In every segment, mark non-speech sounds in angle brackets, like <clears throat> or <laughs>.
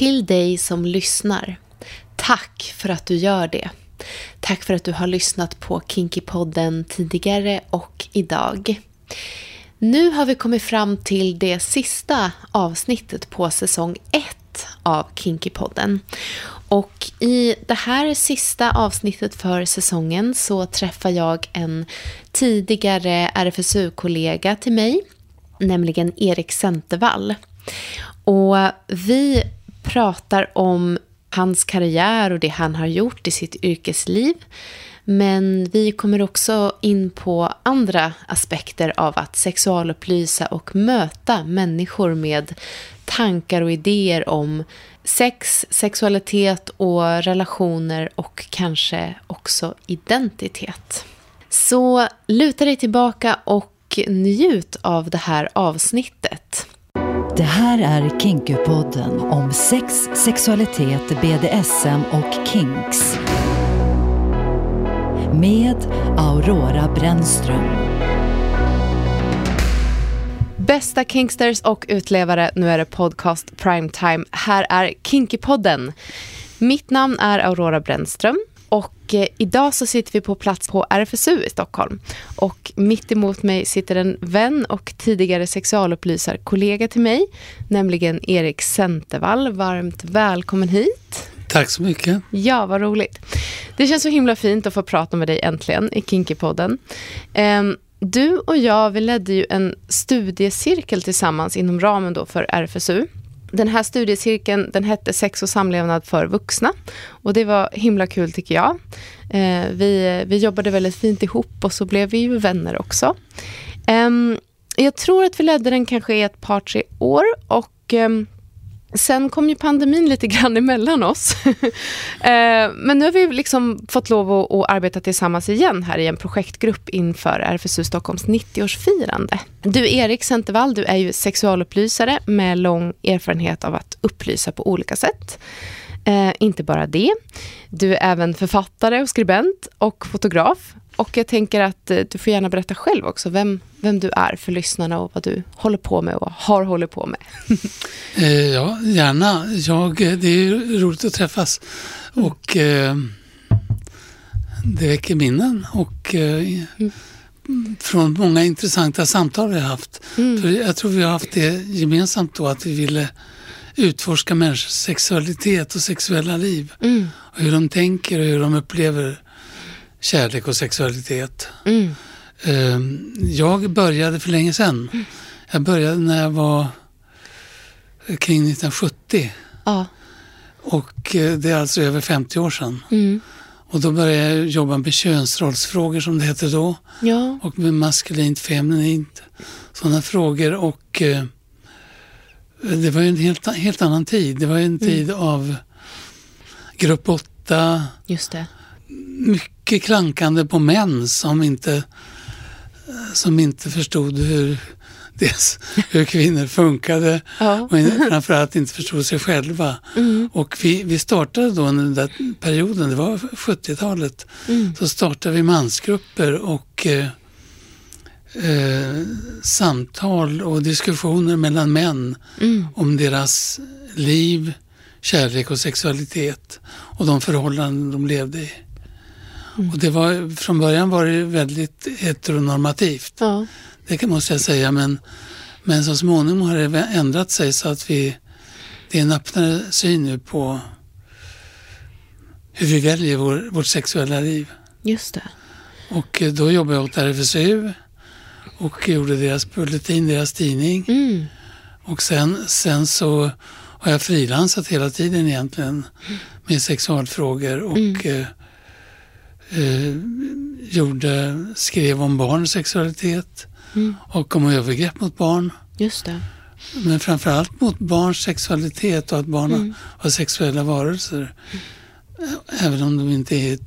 Till dig som lyssnar. Tack för att du gör det. Tack för att du har lyssnat på Kinkypodden tidigare och idag. Nu har vi kommit fram till det sista avsnittet på säsong 1 av Kinkypodden Och i det här sista avsnittet för säsongen så träffar jag en tidigare RFSU-kollega till mig, nämligen Erik Centervall. Och vi pratar om hans karriär och det han har gjort i sitt yrkesliv. Men vi kommer också in på andra aspekter av att sexualupplysa och möta människor med tankar och idéer om sex, sexualitet och relationer och kanske också identitet. Så luta dig tillbaka och njut av det här avsnittet. Det här är Kinkypodden om sex, sexualitet, BDSM och kinks. Med Aurora Brännström. Bästa kinksters och utlevare, nu är det podcast primetime. Här är Kinkypodden. Mitt namn är Aurora Brännström och eh, idag så sitter vi på plats på RFSU i Stockholm. Och mitt emot mig sitter en vän och tidigare sexualupplysarkollega till mig, nämligen Erik Centervall. Varmt välkommen hit. Tack så mycket. Ja, vad roligt. Det känns så himla fint att få prata med dig äntligen i Kinkypodden. Um, du och jag, vi ledde ju en studiecirkel tillsammans inom ramen då för RFSU. Den här studiecirkeln den hette Sex och samlevnad för vuxna. Och det var himla kul tycker jag. Eh, vi, vi jobbade väldigt fint ihop och så blev vi ju vänner också. Eh, jag tror att vi ledde den kanske i ett par, tre år. Och eh, Sen kom ju pandemin lite grann emellan oss. <laughs> Eh, men nu har vi liksom fått lov att, att, arbeta tillsammans igen här i en projektgrupp inför RFSU Stockholms 90-årsfirande. Du Erik Centervall, du är ju sexualupplysare med lång erfarenhet av att upplysa på olika sätt. Eh, inte bara det. Du är även författare och skribent och fotograf. Och jag tänker att eh, du får gärna berätta själv också vem, vem du är för lyssnarna och vad du håller på med och har hållit på med. <laughs> eh, ja, gärna. Jag, eh, det är roligt att träffas. Mm. Och eh, det väcker minnen och eh, mm. från många intressanta samtal vi har haft. Mm. För jag tror vi har haft det gemensamt då att vi ville utforska människors sexualitet och sexuella liv. Mm. Och hur de tänker och hur de upplever kärlek och sexualitet. Mm. Ehm, jag började för länge sedan. Mm. Jag började när jag var kring 1970. Ja. Och eh, det är alltså över 50 år sedan. Mm. Och då började jag jobba med könsrollsfrågor som det hette då. Ja. Och med maskulint, feminint, sådana frågor. Och eh, det var ju en helt, helt annan tid. Det var en mm. tid av grupp 8. Just det. Mycket klankande på män som inte, som inte förstod hur, dels hur kvinnor funkade ja. och framförallt inte förstod sig själva. Mm. Och vi, vi startade då under den där perioden, det var 70-talet, mm. så startade vi mansgrupper och eh, eh, samtal och diskussioner mellan män mm. om deras liv, kärlek och sexualitet och de förhållanden de levde i. Och det var, från början var det väldigt heteronormativt. Ja. Det måste jag säga men, men så småningom har det ändrat sig så att vi, det är en öppnare syn nu på hur vi väljer vår, vårt sexuella liv. Just det. Och eh, då jobbade jag åt RFSU och gjorde deras bulletin, deras tidning. Mm. Och sen, sen så har jag frilansat hela tiden egentligen med sexualfrågor och mm. Eh, gjorde, skrev om barns sexualitet mm. och om övergrepp mot barn. Just det. Men framförallt mot barns sexualitet och att barn mm. har sexuella varelser. Mm. Även om de inte är,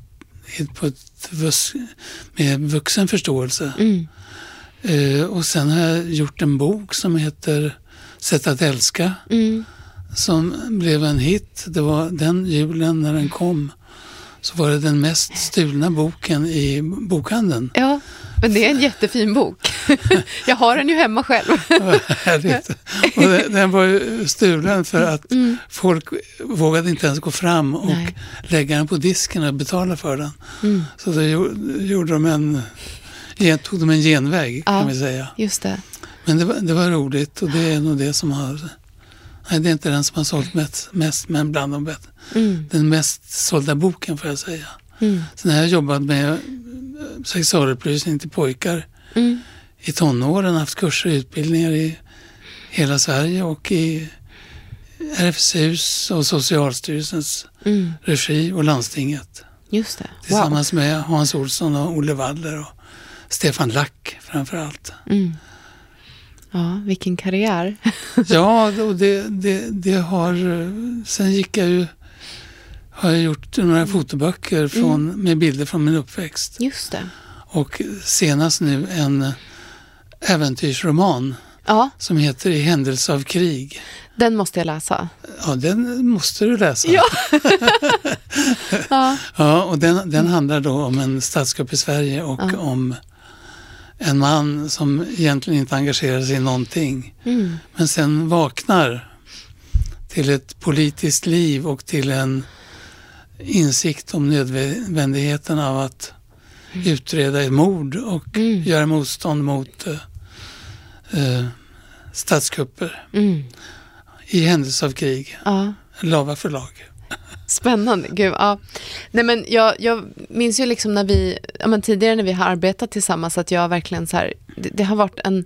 är på ett med vuxen förståelse. Mm. Eh, och sen har jag gjort en bok som heter Sätt att älska. Mm. Som blev en hit. Det var den julen när den kom så var det den mest stulna boken i bokhandeln. Ja, men det är en jättefin bok. <laughs> jag har den ju hemma själv. <laughs> Och den, den var ju stulen för att mm. folk vågade inte ens gå fram och Nej. lägga den på disken och betala för den. Mm. Så då gjorde de en, tog de en genväg ja, kan vi säga. Just det. Men det var, det var roligt och det är nog det som har Nej, det är inte den som har sålt mest, mest men bland de bättre. Mm. Den mest sålda boken får jag säga. Mm. Sen har jag jobbat med eh, sexualupplysning till pojkar mm. i tonåren, haft kurser och utbildningar i hela Sverige och i RFSUs och Socialstyrelsens mm. regi och landstinget. Just det. Wow. Tillsammans med Hans Olsson och Olle Waller och Stefan Lack framför allt. Mm. Ja, vilken karriär. ja, och det, det, det har... Sen gick jag ju... Har jag gjort några fotoböcker från, mm. med bilder från min uppväxt. Just det. Och senast nu en äventyrsroman ja. som heter I händelse av krig. Den måste jag läsa. Ja, den måste du läsa. Ja, <laughs> ja. ja och den, den handlar då om en statskupp i Sverige och ja. om en man som egentligen inte engagerar sig i någonting. Mm. Men sen vaknar till ett politiskt liv och till en insikt om nödvändigheten av att mm. utreda ett mord och mm. göra motstånd mot uh, uh, statskupper mm. i händelse av krig. Ja. Lava förlag. Spännande. Gud, ja. Nej, men jag, jag minns ju liksom när vi, ja, men tidigare när vi har arbetat tillsammans att jag verkligen så här, det, det har varit en,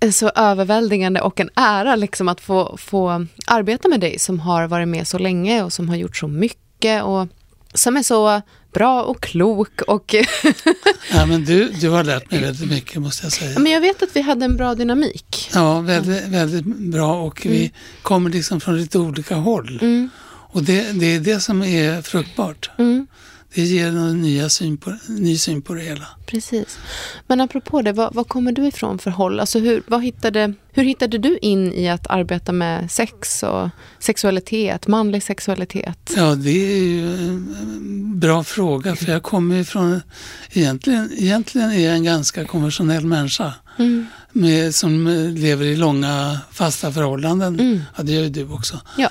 en så överväldigande och en ära liksom att få, få arbeta med dig som har varit med så länge och som har gjort så mycket och som är så bra och klok och... <laughs> ja, men du, du har lärt mig väldigt mycket måste jag säga. Men jag vet att vi hade en bra dynamik. Ja, väldigt, väldigt bra och mm. vi kommer liksom från lite olika håll. Mm. Och det, det är det som är fruktbart. Mm. Det ger en nya syn på, ny syn på det hela. Precis. Men apropå det, var, var kommer du ifrån för håll? Alltså hur, vad hittade, hur hittade du in i att arbeta med sex och sexualitet, manlig sexualitet? Ja, det är ju en bra fråga för jag kommer ifrån, egentligen, egentligen är jag en ganska konventionell människa. Mm. Med, som lever i långa fasta förhållanden. Mm. Ja, det gör ju du också. Ja.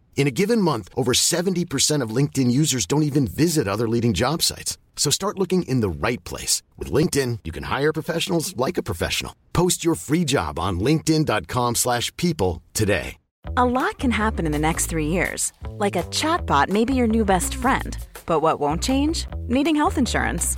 In a given month, over 70% of LinkedIn users don't even visit other leading job sites. So start looking in the right place. With LinkedIn, you can hire professionals like a professional. Post your free job on linkedin.com slash people today. A lot can happen in the next three years. Like a chatbot may be your new best friend. But what won't change? Needing health insurance.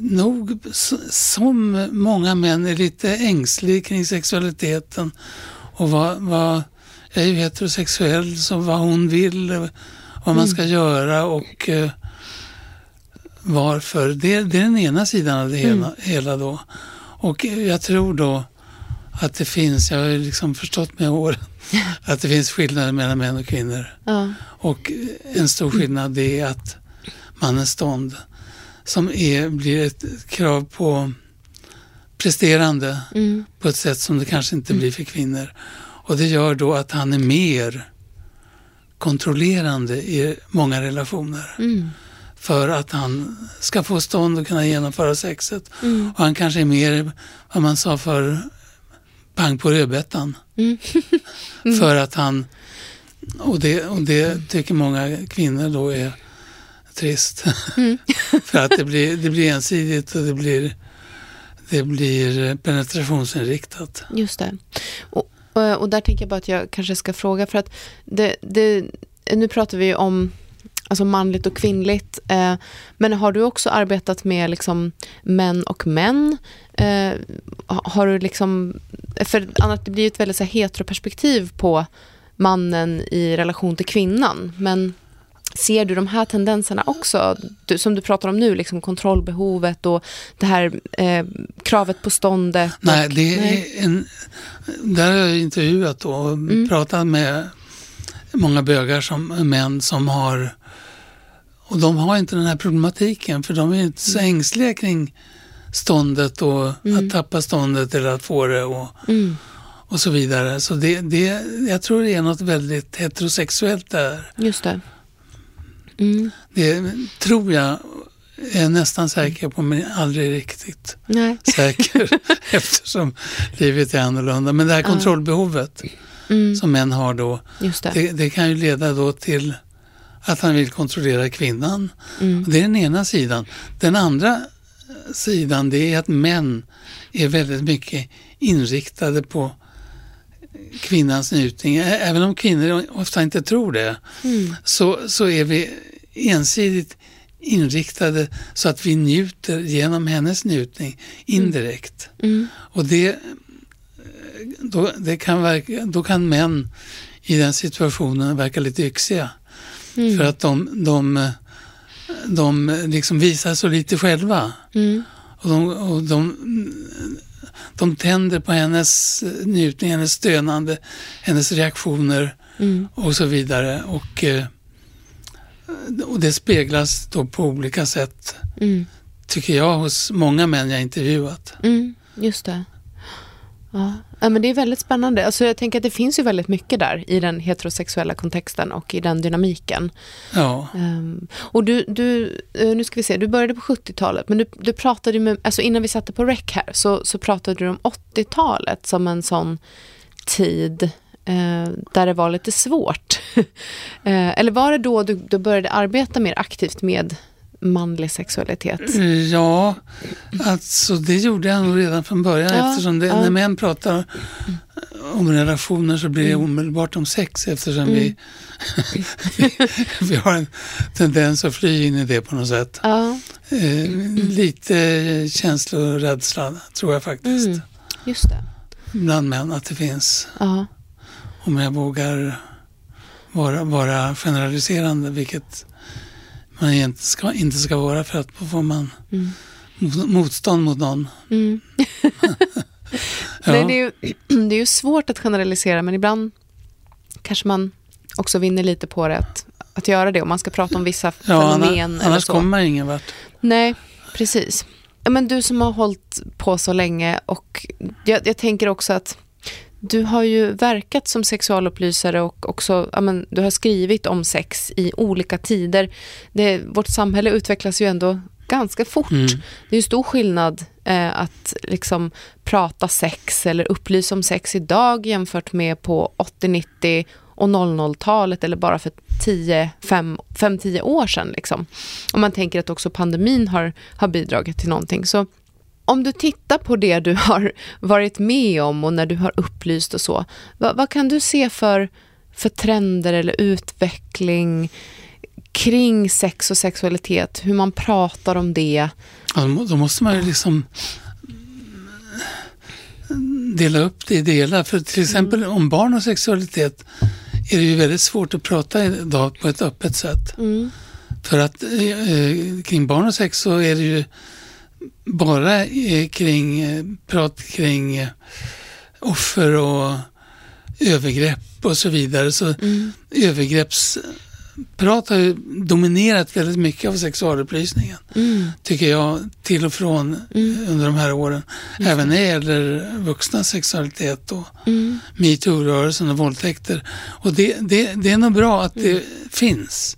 Nog som många män är lite ängslig kring sexualiteten och vad, vad jag är ju heterosexuell, så vad hon vill, vad man ska mm. göra och eh, varför. Det, det, är den ena sidan av det hela, mm. hela då. Och jag tror då att det finns, jag har ju liksom förstått med åren, <laughs> att det finns skillnader mellan män och kvinnor. Ja. Och en stor skillnad är att mannens stånd, som är, blir ett krav på presterande mm. på ett sätt som det kanske inte blir för kvinnor. Och det gör då att han är mer kontrollerande i många relationer. Mm. för att han ska få stånd och kunna genomföra sexet. Mm. Och han kanske är mer, vad man sa för pang på rödbetan. Mm. <laughs> för att han, och det, och det tycker många kvinnor då är trist. Mm. <laughs> för att det blir, det blir ensidigt och det blir, det blir penetrationsinriktat. Just det. Och, och, och där tänker jag bara att jag kanske ska fråga för att det, det, nu pratar vi om alltså manligt och kvinnligt. Eh, men har du också arbetat med liksom män och män? Eh, har du liksom, för annars det blir ju ett väldigt så här, heteroperspektiv på mannen i relation till kvinnan. Men ser du de här tendenserna också? Du, som du pratar om nu, liksom kontrollbehovet och det här eh, kravet på ståndet. Nej, och, det nej. är en, där har jag intervjuat och Mm. pratat med många bögar som män som har och de har inte den här problematiken för de är inte så ängsliga kring ståndet och att tappa ståndet eller att få det och, Mm, och så vidare. Så det, det, jag tror det är något väldigt heterosexuellt där. just det. Mm, Det tror jag, är nästan säker på men aldrig riktigt nej. säker <laughs> eftersom livet är annorlunda. Men det här kontrollbehovet Mm, som män har då, det. det, det kan ju leda då till att han vill kontrollera kvinnan. Mm, det är den ena sidan. Den andra sidan det är att män är väldigt mycket inriktade på kvinnans njutning. Även om kvinnor ofta inte tror det mm, så, så är vi ensidigt inriktade så att vi njuter genom hennes njutning indirekt. mm, Och det, då, det kan verka, då kan män i den situationen verka lite yxiga. mm, För att de, de, de liksom visar så lite själva. mm, Och de, och de, de tänder på hennes njutning, hennes stönande, hennes reaktioner mm, och så vidare. Och, eh, och det speglas då på olika sätt, mm, tycker jag, hos många män jag intervjuat. mm, just det. Ja. ja, men det är väldigt spännande. Alltså jag tänker att det finns ju väldigt mycket där i den heterosexuella kontexten och i den dynamiken. Ja, Ehm, och du, du, eh, nu ska vi se, du började på 70-talet, men du, du pratade med, alltså innan vi satte på rec här, så, så pratade du om 80-talet som en sån tid eh, där det var lite svårt. <laughs> eh, eller var det då du, du började arbeta mer aktivt med manlig sexualitet? ja alltså det gjorde jag nog redan från början Ja, eftersom det, ja. när män pratar om relationer så blir det Mm. omedelbart om sex eftersom vi, <laughs> vi har en tendens att fly in i det på något sätt. Ja, Eh, lite känslorädsla tror jag faktiskt Mm. just det. bland män att det finns. Om jag vågar vara, vara generaliserande, vilket man inte ska, inte ska vara för att då får man Mm. mot- motstånd mot någon. mm. <laughs> Ja, Nej, det, är ju, <clears throat> det är ju svårt att generalisera, men ibland kanske man också vinner lite på det att, att göra det om man ska prata om vissa ja, fenomen. annars, eller så. kommer man ingen vart. Nej, precis. Men du som har hållit på så länge och jag, jag tänker också att du har ju verkat som sexualupplysare och också, ja, men, du har skrivit om sex i olika tider. Det, vårt samhälle utvecklas ju ändå ganska fort. Mm. Det är ju stor skillnad eh, att liksom prata sex eller upplysa om sex idag jämfört med på 80, 90 och 00-talet eller bara för 5-10 år sedan. Liksom. Om man tänker att också pandemin har, har bidragit till någonting. Så om du tittar på det du har varit med om och när du har upplyst och så, vad, vad kan du se för, för trender eller utveckling kring sex och sexualitet, hur man pratar om det? Ja, då må- då måste man ju liksom dela upp det i delar. För till exempel om barn och sexualitet är det ju väldigt svårt att prata idag på ett öppet sätt. Mm. För att eh, kring barn och sex så är det ju bara eh, kring eh, prat kring eh, offer och övergrepp och så vidare. Så Mm. övergrepps prat har ju dominerat väldigt mycket av sexualupplysningen. Mm. Tycker jag, till och från under de här åren. Även när det gäller vuxna sexualitet och Mm. metoo-rörelsen och våldtäkter. Och det, det, det är nog bra att det finns.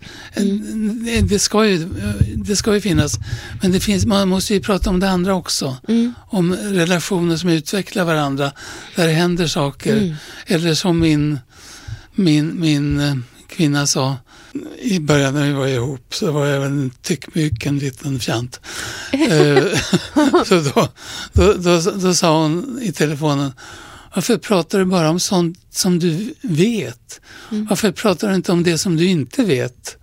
Det, det, ska ju, det ska ju finnas. Men det finns, man måste ju prata om det andra också. Om relationer som utvecklar varandra, där det händer saker. Eller som min, min, min eh, kvinna sa i början när vi var ihop så var jag väl en tyckmycken liten fjant. <laughs> Eh, <laughs> så då, då, då, då sa hon i telefonen varför pratar du bara om sånt som du vet? Varför pratar du inte om det som du inte vet?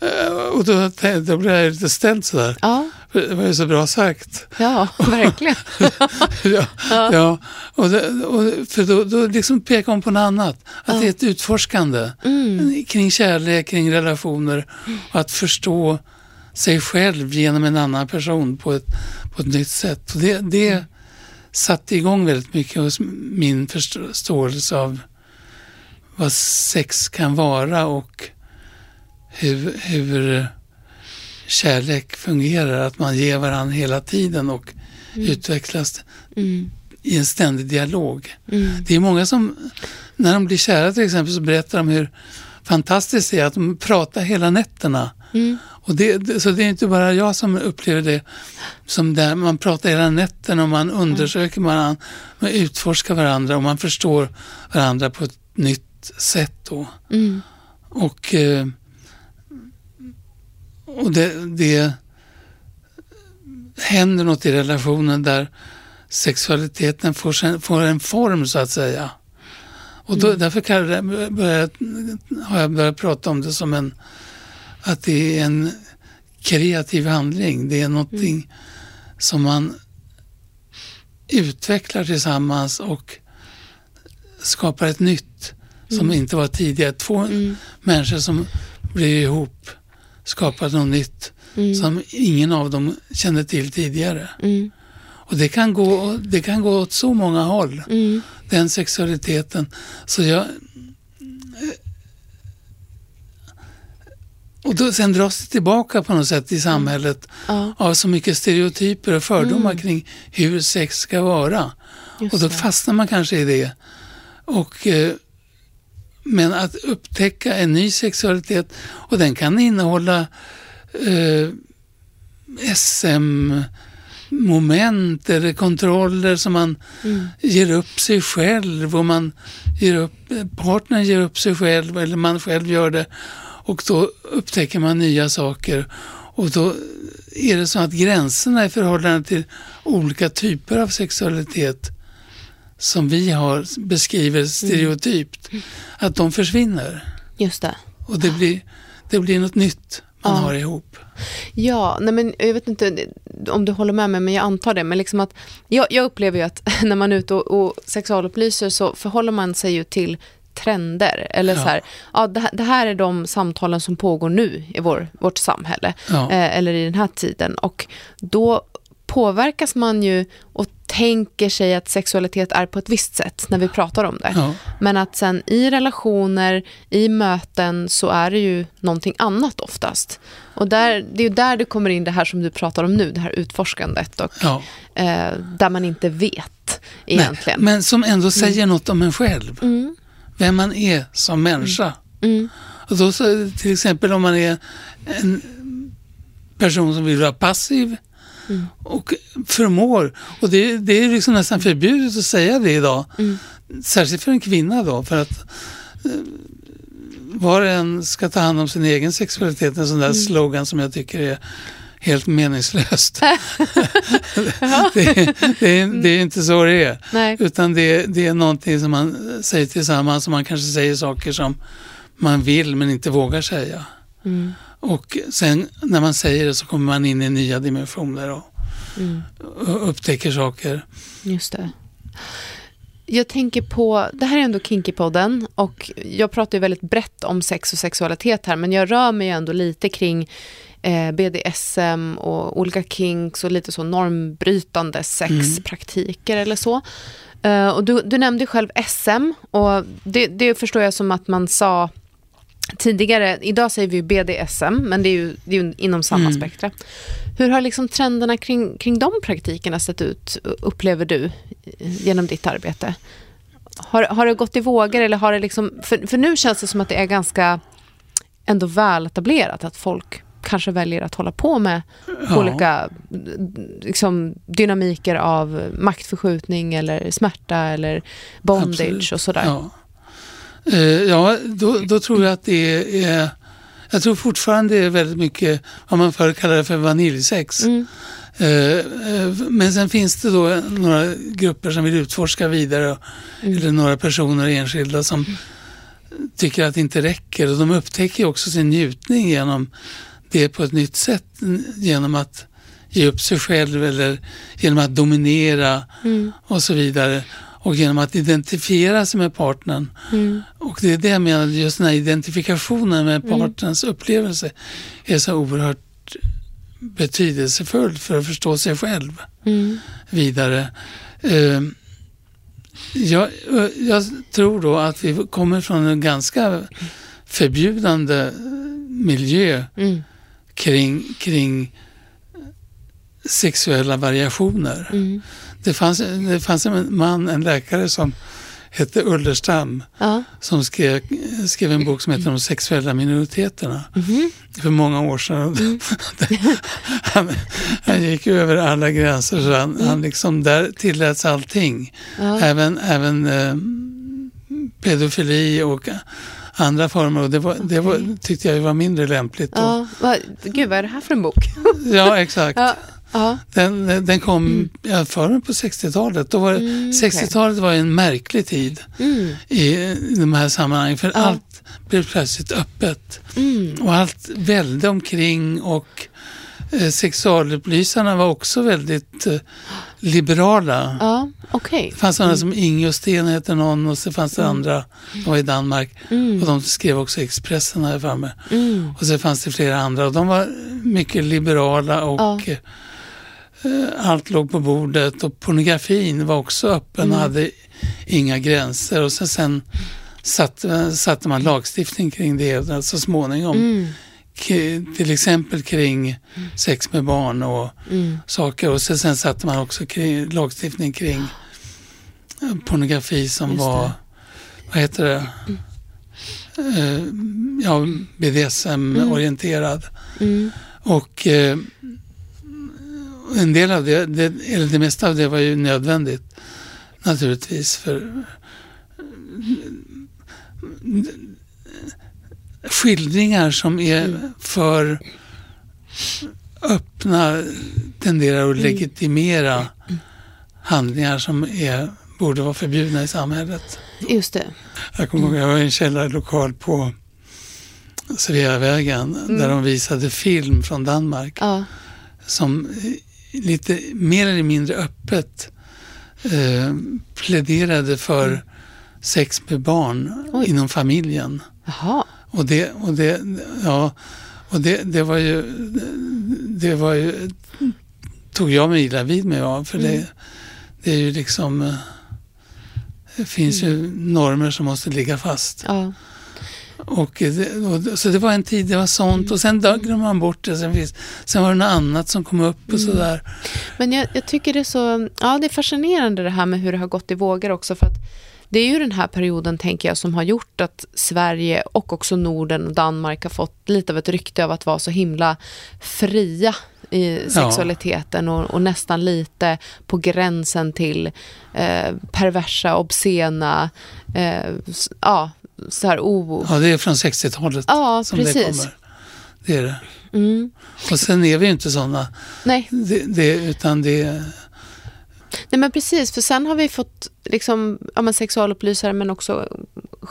Eh, Och då, då blev jag lite ställd sådär. Ja, Det var ju så bra sagt. ja verkligen. <laughs> ja, ja. Och, det, och för då, då liksom pekar hon på något annat. Att det är ett utforskande kring kärlek, kring relationer och att förstå sig själv genom en annan person på ett, på ett nytt sätt. Och det, det satte igång väldigt mycket hos min förståelse av vad sex kan vara och hur, hur kärlek fungerar. Att man ger varandra hela tiden och utvecklas Mm. i en ständig dialog. Mm. Det är många som, när de blir kära till exempel, så berättar de hur fantastiskt det är att de pratar hela nätterna. Mm. Och det, så det är inte bara jag som upplever det som där man pratar hela nätterna och man undersöker varandra, man utforskar varandra och man förstår varandra på ett nytt sätt. Då. Mm. Och, eh, och det, det händer något i relationen där sexualiteten får, får en form så att säga. Och då, därför kan jag börja, har jag börjat prata om det som en, att det är en kreativ handling. Det är någonting som man utvecklar tillsammans och skapar ett nytt som inte var tidigare. Två människor som blir ihop skapar något nytt som ingen av dem kände till tidigare. Mm. Och det kan, gå, det kan gå åt så många håll, Mm. den sexualiteten. Så jag... Och då, sen dras det tillbaka på något sätt i samhället Ja, av så mycket stereotyper och fördomar kring hur sex ska vara. just Och då fastnar man kanske i det. Och, eh, men att upptäcka en ny sexualitet och den kan innehålla eh, SM-moment eller kontroller som man ger upp sig själv och man ger upp, partnern ger upp sig själv eller man själv gör det och då upptäcker man nya saker. Och då är det så att gränserna i förhållande till olika typer av sexualitet som vi har beskriver stereotypt, att de försvinner Just det. och det blir, det blir något nytt man Ja. har ihop. Ja, nej men jag vet inte om du håller med mig, men jag antar det. Men liksom att, jag, jag upplever ju att <laughs> när man är ute och, och sexualupplyser så förhåller man sig ju till trender. Eller Ja. så här, ja, det, här- det här är de samtalen som pågår nu i vår, vårt samhälle. Ja. Eh, eller i den här tiden. Och då påverkas man ju och tänker sig att sexualitet är på ett visst sätt när vi pratar om det. Ja. Men att sen i relationer, i möten så är det ju någonting annat oftast. Och där, det är ju där det kommer in det här som du pratar om nu, det här utforskandet och Ja. eh, där man inte vet egentligen. Men, men som ändå säger något om en själv. Mm. Vem man är som människa. Mm. Och då så, till exempel om man är en person som vill vara passiv Mm. och förmår. Och det, det är liksom nästan förbjudet att säga det idag. Mm. Särskilt för en kvinna då. För att eh, var och en ska ta hand om sin egen sexualitet. En sån där Mm. slogan som jag tycker är helt meningslöst. <laughs> det, det, är, det är inte så det är. Nej. Utan det, det är någonting som man säger tillsammans och man kanske säger saker som man vill men inte vågar säga. Mm. Och sen när man säger det så kommer man in i nya dimensioner och, Mm. och upptäcker saker. Just det. Jag tänker på, det här är ändå Kinky-podden och jag pratar ju väldigt brett om sex och sexualitet här men jag rör mig ju ändå lite kring eh, BDSM och olika kinks och lite så normbrytande sexpraktiker eller så. Eh, och du, du nämnde själv SM och det, det förstår jag som att man sa tidigare, idag säger vi BDSM, men det är ju, det är ju inom samma Mm. spektra. Hur har liksom trenderna kring, kring de praktikerna sett ut, upplever du, genom ditt arbete? Har, har det gått i vågor eller har det liksom, för, för nu känns det som att det är ganska ändå väl etablerat att folk kanske väljer att hålla på med Ja. olika liksom, dynamiker av maktförskjutning eller smärta eller bondage Absolut. och sådär. Ja, ja då, då tror jag att det är... Jag tror fortfarande det är väldigt mycket vad man förr kallade för vaniljsex. Mm. Eh, eh, Men sen finns det då några grupper som vill utforska vidare Mm. eller några personer enskilda som tycker att det inte räcker och de upptäcker också sin njutning genom det på ett nytt sätt genom att ge upp sig själv eller genom att dominera Mm. och så vidare och genom att identifiera sig med partnern. Mm. Och det är det jag menar, just den här identifikationen med partnerns upplevelse är så oerhört betydelsefull för att förstå sig själv Mm. vidare. Eh, jag, jag tror då att vi kommer från en ganska förbjudande miljö Mm. kring, kring sexuella variationer. Mm. Det, fanns, det fanns en man, en läkare som hette Ullerstam Ja. som skrev, skrev en bok som heter De sexuella minoriteterna Mhm. för många år sedan. <laughs> han, han gick över alla gränser så han, han liksom, där tilläts allting. Ja. Även, även eh, pedofili och andra former och det, var, det var, tyckte jag var mindre lämpligt. Ja. Gud, vad är det här för en bok? Ja, exakt. <laughs> Ja. Ja. Den, den kom ja, före på 60-talet. Då var, det- Mm, okej. 60-talet var en märklig tid Mm. i, de här sammanhangen. För Ja. allt blev plötsligt öppet. Mm. Och allt välde omkring och eh, sexualupplysarna var också väldigt eh, liberala. Ja, okej. Det fanns sådana som Inge och Sten hette någon och så fanns det andra, de var i Danmark. Mm. Och de skrev också Expressen här framme. Mm. Och så fanns det flera andra och de var mycket liberala och Ja. Eh, allt låg på bordet och pornografin var också öppen Mm. och hade inga gränser. Och så sen satte, satte man lagstiftning kring det så småningom. Mm. Till exempel kring sex med barn och Mm. saker. Och så sen satte man också kring, lagstiftning kring pornografi som var, vad heter det, Eh, ja, BDSM-orienterad. Mm. Och eh, en del av det, det, eller det mesta av det var ju nödvändigt naturligtvis. för Skildringar som är för öppna tenderar att legitimera handlingar som är, borde vara förbjudna i samhället. Just det. Jag kommer ihåg, jag var i en källarlokal på Sveavägen där de visade film från Danmark Ja. som lite mer eller mindre öppet eh, pläderade för sex med barn Oj. inom familjen. Jaha. Och det, och det, ja, och det, det var ju, det var ju, tog jag mig illa vid mig av för det, det är ju liksom, eh, det finns ju normer som måste ligga fast. Ja. Och och, så det var en tid, det var sånt och sen glömde man bort det. Sen, finns, sen var det något annat som kom upp och sådär. Men jag, jag tycker det är så, ja det är fascinerande det här med hur det har gått i vågor också för att det är ju den här perioden, tänker jag, som har gjort att Sverige och också Norden och Danmark har fått lite av ett rykte av att vara så himla fria i sexualiteten och, och nästan lite på gränsen till eh, perversa, obscena, eh, ja, så här o... Ja, det är från 60-talet Ja, som det precis. kommer. Det är det. Mm. Och sen är vi ju inte sådana, Nej, det, det, utan det Nej men precis, för sen har vi fått liksom, ja, men sexualupplysare men också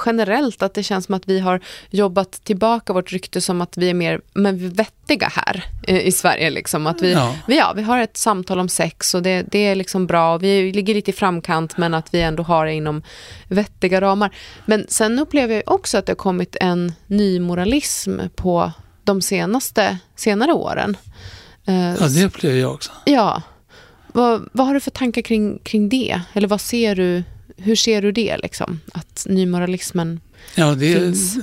generellt att det känns som att vi har jobbat tillbaka vårt rykte som att vi är mer men vettiga här eh, i Sverige. Liksom. Att vi, Ja. vi, ja, vi har ett samtal om sex och det, det är liksom bra. Vi ligger lite i framkant men att vi ändå har det inom vettiga ramar. Men sen upplever jag också att det har kommit en ny moralism på de senaste, senare åren. Eh, ja, det upplever jag också. Ja. Vad, vad har du för tankar kring, kring det? Eller vad ser du hur ser du det, liksom? Att nymoralismen Ja, det, finns?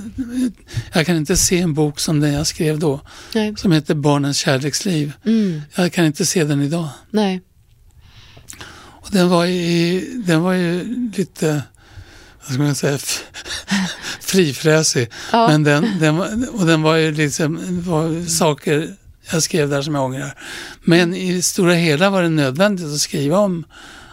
jag kan inte se en bok som den jag skrev då, Nej. som heter Barnens kärleksliv. Mm, Jag kan inte se den idag. nej. Och den var, i, den var ju lite, vad ska man säga, <laughs> frifräsig. Ja. Men den, den, var- och den var ju liksom, var saker jag skrev där som jag ångrar. Men i det stora hela var det nödvändigt att skriva om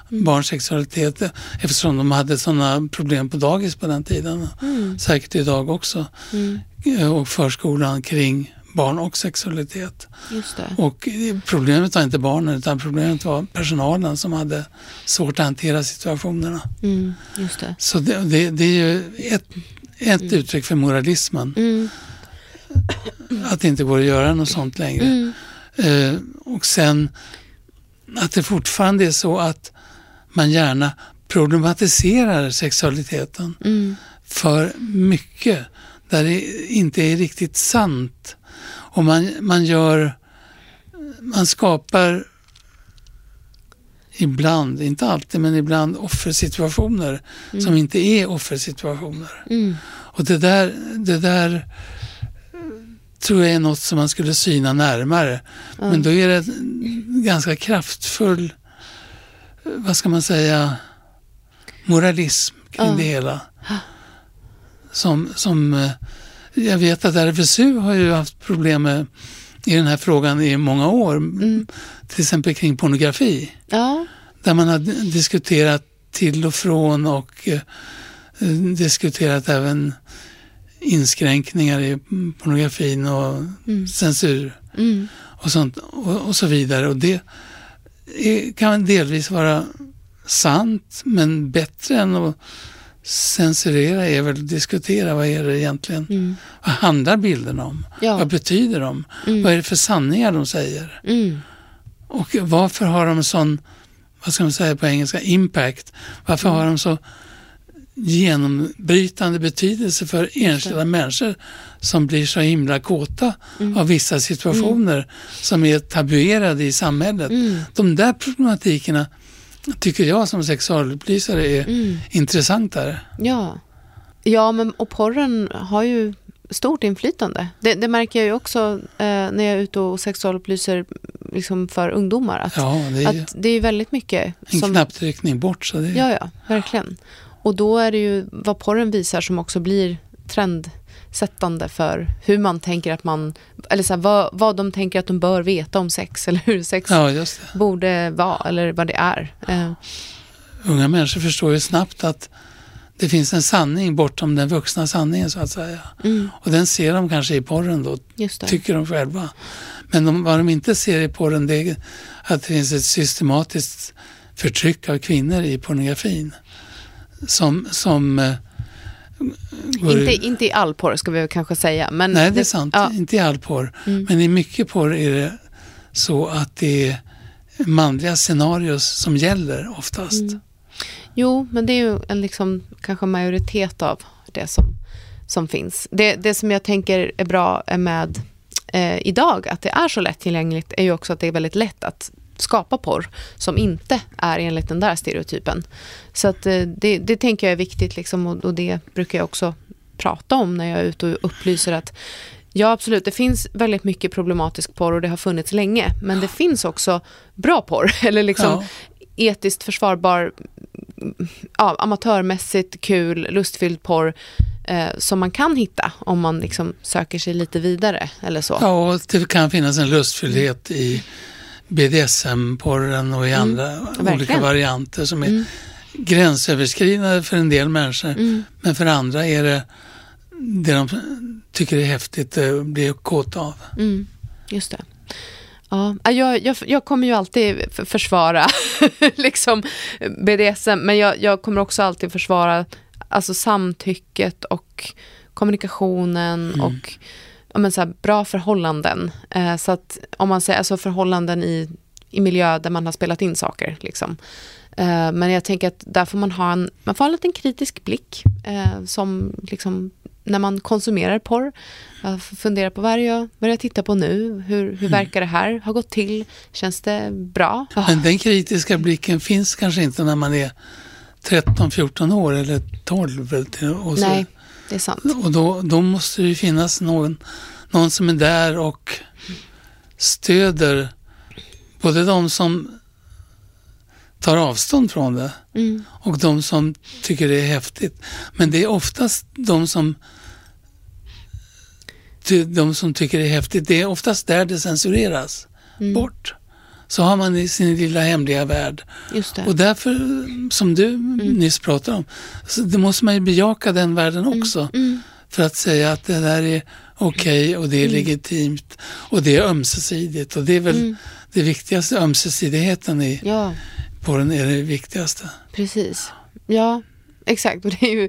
barns sexualitet eftersom de hade sådana problem på dagis på den tiden. Mm, Säkert idag också. mm, Och förskolan kring barn och sexualitet. Och problemet var inte barnen utan problemet var personalen som hade svårt att hantera situationerna. Mm, det. Så det, det, det är ju ett, ett uttryck för moralismen. Mm, Att det inte går att göra något sånt längre. mm, Eh, och sen att det fortfarande är så att man gärna problematiserar sexualiteten mm, för mycket där det inte är riktigt sant. Och man, man gör, man skapar ibland, inte alltid, men ibland offersituationer som inte är offersituationer. mm, Och det där, det där tror jag är något som man skulle syna närmare. Men då är det en ganska kraftfull, eh, vad ska man säga, moralism kring Ja. det hela. Som, som eh, jag vet att RFSU har ju haft problem med i den här frågan i många år. Mm. Till exempel kring pornografi. Ja, Där man har diskuterat till och från och eh, diskuterat även inskränkningar i pornografin och censur mm, och, sånt, och, och så vidare. Och det är, kan delvis vara sant, men bättre än att censurera är väl att diskutera vad är det egentligen, mm, vad handlar bilderna om? Ja. Vad betyder de? Vad är det för sanningar de säger? mm, Och varför har de sån, vad ska man säga på engelska, impact? Varför har de så genombrytande betydelse för enskilda människor som blir så himla kåta av vissa situationer som är tabuerade i samhället. De där problematikerna tycker jag som sexualupplysare är intressantare. ja. Ja, men och porren har ju stort inflytande. Det, det märker jag ju också eh, när jag är ute och sexualupplyser liksom för ungdomar. Att, Ja, det är att det är väldigt mycket en som... knapptryckning bort. Så det, Ja, ja, verkligen. Och då är det ju vad porren visar som också blir trendsättande för hur man tänker att man, eller så här, vad, vad de tänker att de bör veta om sex <laughs> eller hur sex ja, borde vara eller vad det är. Eh, Unga människor förstår ju snabbt att det finns en sanning bortom den vuxna sanningen så att säga. mm, Och den ser de kanske i porren då, tycker de själva. Men de, vad de inte ser i porren det är att det finns ett systematiskt förtryck av kvinnor i pornografin. Som, som eh, går Inte, inte i all porr ska vi kanske säga. Men Nej, det är sant. Ja, Inte i all porr. Mm. Men i mycket porr är det så att det är manliga scenarios som gäller oftast. Mm. jo, men det är ju en liksom, kanske majoritet av det som, som finns. Det, det som jag tänker är bra är med eh, idag, att det är så lättillgängligt, är ju också att det är väldigt lätt att skapa porr som inte är enligt den där stereotypen. Så att, eh, det, det tänker jag är viktigt liksom, och, och det brukar jag också prata om när jag är ute och upplyser att Ja, absolut. Det finns väldigt mycket problematisk porr och det har funnits länge. Men det finns också bra porr, <laughs> eller liksom Ja. etiskt försvarbar, ja, amatörmässigt kul, lustfylld porr eh, som man kan hitta om man liksom söker sig lite vidare eller så. Ja, och det kan finnas en lustfylldhet i BDSM-porren och i andra olika Mm. verkligen. varianter som är gränsöverskridande för en del människor. Mm. Men för andra är det det de tycker är häftigt att bli kåta av. Mm, just det. Ja, jag, jag, jag kommer ju alltid försvara <laughs> liksom BDSM, men jag, jag kommer också alltid försvara alltså samtycket och kommunikationen och ja, men så här, bra förhållanden. Eh, så att om man säger alltså förhållanden i, i miljö där man har spelat in saker. Liksom. Eh, men jag tänker att där får man ha en, man får ha en liten kritisk blick eh, som liksom när man konsumerar porr. Jag funderar på vad är jag, vad jag tittar på nu? Hur, hur verkar det här ha gått till? Känns det bra? Ah, Men den kritiska blicken finns kanske inte när man är 13-14 år eller 12. Och så. Nej, det är sant. Och då, då måste det ju finnas någon, någon som är där och stöder både de som tar avstånd från det Mm. och de som tycker det är häftigt. Men det är oftast de som de som tycker det är häftigt, det är oftast där det censureras Mm. bort. Så har man i sin lilla hemliga värld. Och därför, som du nyss pratade om, så det måste man ju bejaka den världen också. För att säga att det där är okej och det är legitimt och det är ömsesidigt. Och det är väl det viktigaste, ömsesidigheten i, Ja, på den är det viktigaste. precis. Ja, exakt. Och det är ju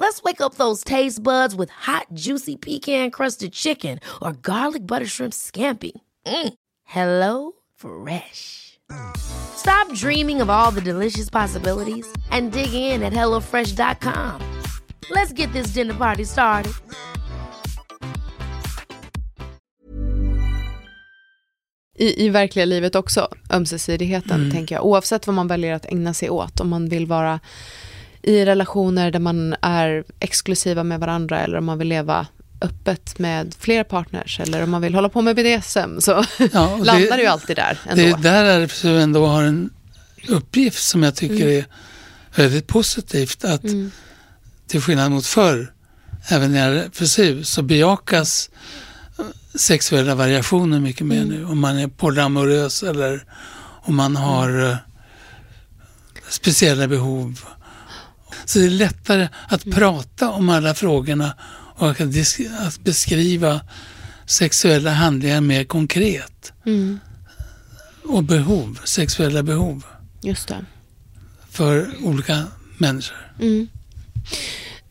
Let's wake up those taste buds with hot, juicy pecan-crusted chicken or garlic butter shrimp scampi. Mm. Hello Fresh. Stop dreaming of all the delicious possibilities and dig in at HelloFresh.com. Let's get this dinner party started. i, i verkliga livet också, ömsesidigheten, Mm. tänker jag. Oavsett vad man väljer att ägna sig åt. Om man vill vara i relationer där man är exklusiva med varandra eller om man vill leva öppet med flera partners eller om man vill hålla på med BDSM så Ja, och landar det ju alltid där ändå. Det är där RFSU ändå har en uppgift som jag tycker Mm. är väldigt positivt. Att till skillnad mot förr, även i RFSU, så bejakas eh, sexuella variationer mycket mer Mm. nu. Om man är polyamorös eller om man har eh, speciella behov. Så det är lättare att Mm. prata om alla frågorna och att, beskriva sexuella handlingar mer konkret Mm, och behov, sexuella behov just det. för olika människor. Mm.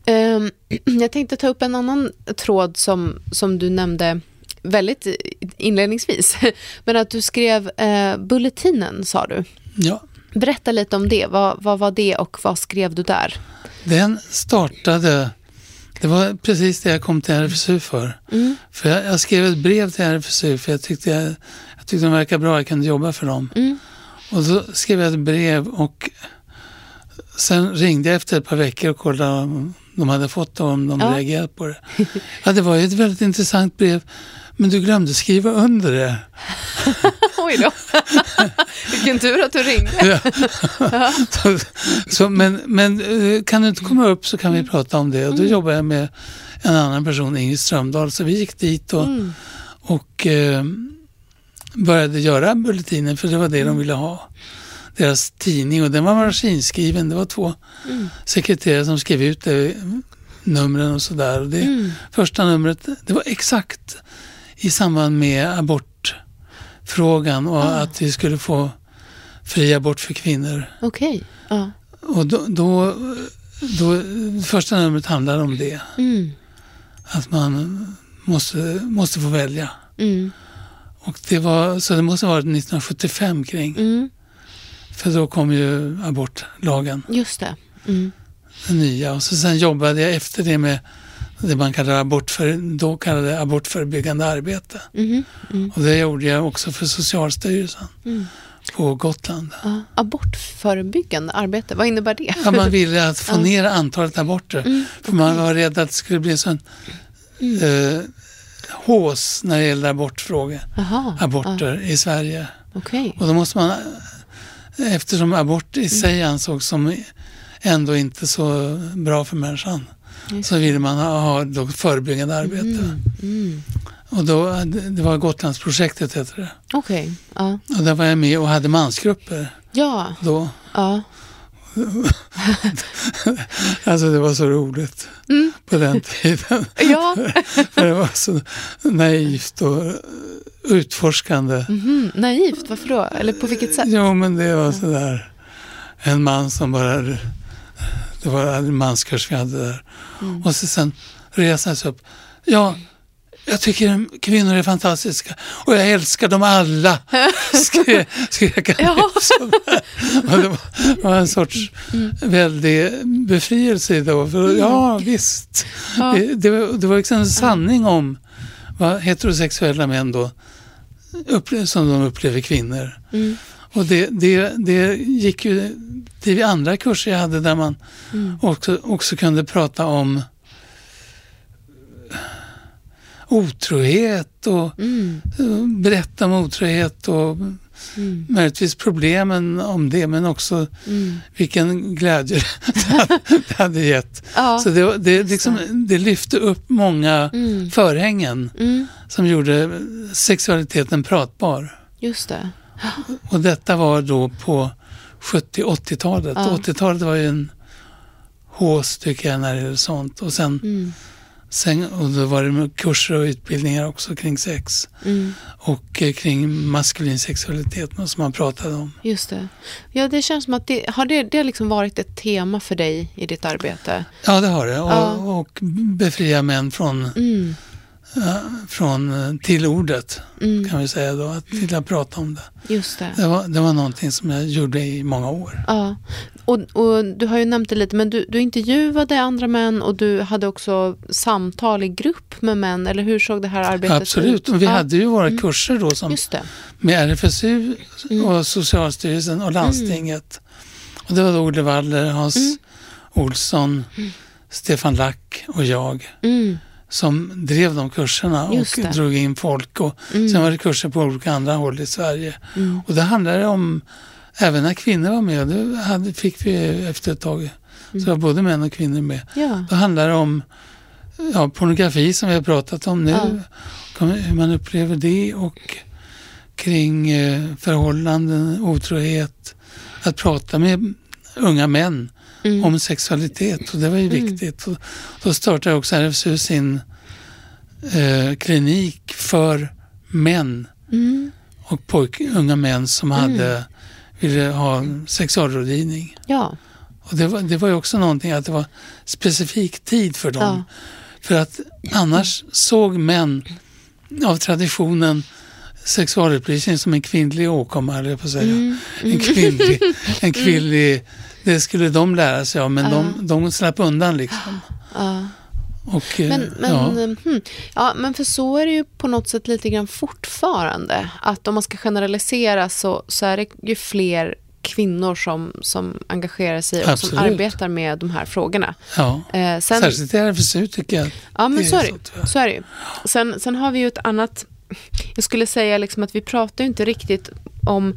Ehm, <clears throat> jag tänkte ta upp en annan tråd som, som du nämnde väldigt inledningsvis. <laughs> Men att du skrev eh, Bulletinen, sa du. Ja, Berätta lite om det. Vad, vad var det och vad skrev du där? den startade, det var precis det jag kom till RFSU för. Mm. För jag, jag skrev ett brev till RFSU för jag tyckte, jag, jag tyckte de verkade bra, jag kunde jobba för dem. Mm. Och då skrev jag ett brev och sen ringde jag efter ett par veckor och kollade om de hade fått det och om de Ja. reagerat på det. <laughs> Ja, det var ju ett väldigt intressant brev. Men du glömde skriva under det. <laughs> Oj då. <laughs> Vilken tur att du ringde. så, <laughs> så, men, men eh, kan du inte komma upp så kan vi prata om det. Och då jobbade jag med en annan person, Ingrid Strömdahl. Så vi gick dit och, och eh, började göra bulletinen för det var det de ville ha. Deras tidning och den var maskinskriven. Det var två sekreterare som skrev ut det, numren och sådär. Och det första numret, det var exakt i samband med abortfrågan och att vi skulle få fri abort för kvinnor. Okej. Ja. Och då, då, då, första numret handlar om det. Mm. Att man måste, måste få välja. Mm. Och det var, så det måste ha varit 1975 kring. Mm. För då kom ju abortlagen, Just det. Mm. den nya. Och så sen jobbade jag efter det med det man kallar abortför, då kallade abortförebyggande arbete. Mhm. Mm. Och det gjorde jag också för Socialstyrelsen på Gotland. Ja. Abortförebyggande arbete, vad innebär det? Ja, man ville att få <laughs> ner antalet aborter. för man var rädd att det skulle bli sån eh, hås när det gäller abortfrågor, Jaha. aborter i Sverige. Okej. Och då måste man, eftersom abort i sig ansågs som ändå inte så bra för människan, så ville man ha, ha då förebyggande arbete. Mm. Och då, det var Gotlandsprojektet heter det. Okej. Ja. Och där var jag med och hade mansgrupper Ja. då. Ja. <laughs> alltså det var så roligt på den tiden. Ja. <laughs> För det var så naivt och utforskande. Mhm, naivt, varför då? Eller på vilket sätt? Jo, men det var sådär en man som bara... Det var en manskurs vi hade där. Mm. Och så sen sig upp. Ja, jag tycker kvinnor är fantastiska och jag älskar dem alla, <laughs> skrek, han. Ja. det var, var en sorts Mm. väldig befrielse då. För, ja, visst. Ja. Det, det, var, liksom en sanning om vad heterosexuella män då upple- som de upplever kvinnor. Mm. Och det, det, det gick ju till andra kurser jag hade där man Mm. också, också kunde prata om otrohet och Mm. berätta om otrohet och Mm. möjligtvis problemen om det men också Mm. vilken glädje <laughs> det hade, det hade gett. Ja. Så det, det, liksom, det lyfte upp många Mm. förhängen Mm. som gjorde sexualiteten pratbar. Just det. Och detta var då på 70-80-talet. Ja. 80-talet var ju en hås tycker jag när det gäller sånt. Och sen, Mm. sen och då var det kurser och utbildningar också kring sex. Mm. Och eh, kring maskulin sexualitet som man pratade om. Just det. Ja, det känns som att det har det, det liksom varit ett tema för dig i ditt arbete. Ja, det har det. Och, Ja. och befria män från, Mm. Från eh, till ordet Mm. kan vi säga då. Att, till att prata om det. Just det. Det var, det var någonting som jag gjorde i många år. Ja, och, och du har ju nämnt det lite, men du, du intervjuade andra män och du hade också samtal i grupp med män, eller hur såg det här arbetet Absolut, ut? och vi ja, hade ju våra kurser då som med RFSU Mm. och Socialstyrelsen och landstinget. Och det var då Olle Waller, Hans Mm. Olsson, Stefan Lack och jag Mm. Som drev de kurserna och drog in folk. Och Mm. Sen var det kurser på olika andra håll i Sverige. Mm. Och det handlade om, även när kvinnor var med, det hade, fick vi efter ett tag, så Mm. var både män och kvinnor med. Ja. Då handlar det om ja, pornografi som vi har pratat om nu, Ja. hur man upplever det och kring eh, förhållanden, otrohet, att prata med unga män Mm. om sexualitet och det var ju Mm. viktigt. Och då startade också RFSU sin eh, klinik för män Mm. och pojk, unga män som hade, ville ha sexualrådgivning. Ja. Och det var, det var ju också någonting att det var specifik tid för dem. Ja. För att annars såg män av traditionen sexualupplysning som en kvinnlig åkomma, jag på att säga. Mm. En kvinnlig, en kvinnlig, det skulle de lära sig av, men de, de slapp undan liksom. Ja. Och, eh, Men, men, ja. hmm. ja, men för så är det ju på något sätt lite grann fortfarande. Att om man ska generalisera så, så är det ju fler kvinnor som, som engagerar sig och som Absolut. arbetar med de här frågorna. ja. Eh, sen, Särskilt i RFSU tycker jag. Ja, men så är det, så är det ju. Sen, sen har vi ju ett annat... Jag skulle säga liksom att vi pratar ju inte riktigt om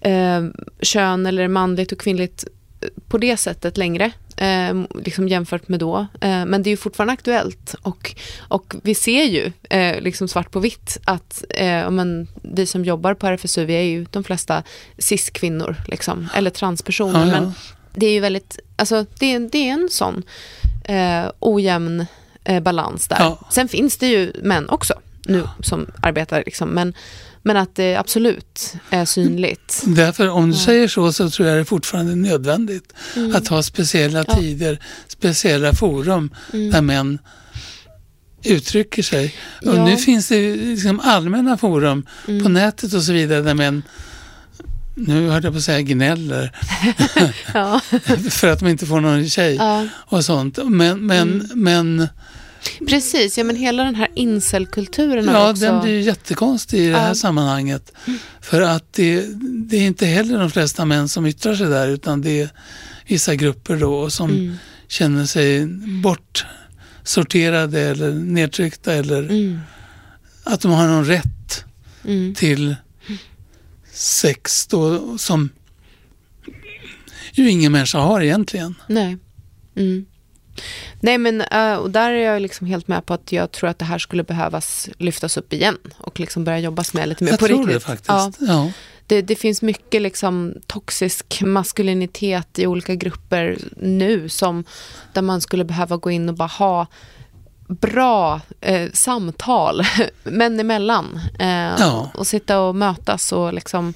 eh, kön eller manligt och kvinnligt eh, på det sättet längre, eh, liksom jämfört med då. Eh, men det är ju fortfarande aktuellt och, och vi ser ju eh, liksom svart på vitt att eh, men, vi som jobbar på RFSU, vi är ju de flesta cis-kvinnor liksom, eller transpersoner. Ja. Men det är ju väldigt, alltså det är, det är en sån eh, ojämn eh, balans där. Ja. Sen finns det ju män också nu som arbetar, liksom, men, men att det absolut är synligt. Därför om du säger så så tror jag det är fortfarande nödvändigt Mm. att ha speciella tider, speciella forum där män uttrycker sig. Och Mm. Ja. nu finns det liksom allmänna forum Mm. på nätet och så vidare där män nu hörde jag på att säga gnäller <laughs> Ja. <laughs> för att de inte får någon tjej Ja. och sånt. Men, men, Mm. men Precis, ja, men hela den här incelkulturen ja, också... den blir ju jättekonstig i det här Ja. sammanhanget. För att det, det är inte heller de flesta män som yttrar sig där utan det är vissa grupper då som Mm. känner sig bortsorterade eller nedtryckta eller Mm. att de har någon rätt Mm. till sex då som ju ingen människa har egentligen. Nej. Mm. Nej, men eh, och där är jag liksom helt med på att jag tror att det här skulle behövas lyftas upp igen och liksom börja jobbas med lite mer Jag på tror riktigt. det faktiskt. Ja, Ja. det, det finns mycket liksom toxisk maskulinitet i olika grupper nu som där man skulle behöva gå in och bara ha bra eh, samtal <laughs> män emellan. Eh, Ja. Och sitta och mötas och liksom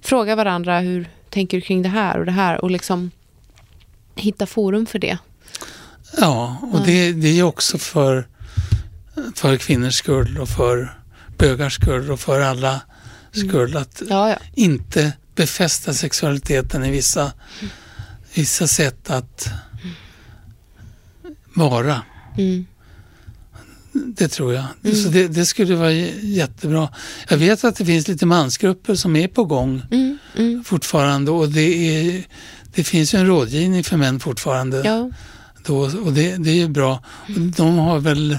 fråga varandra hur tänker du kring det här och det här och liksom hitta forum för det. Ja, och det, det är också för, för kvinnors skull och för bögars skull och för alla skull att Ja, ja. inte befästa sexualiteten i vissa, vissa sätt att vara. Mm. Det tror jag. Så det, det skulle vara jättebra. Jag vet att det finns lite mansgrupper som är på gång Mm, mm. fortfarande och det, är, det finns ju en rådgivning för män fortfarande. Ja. Då, och det, det är ju bra. De har väl,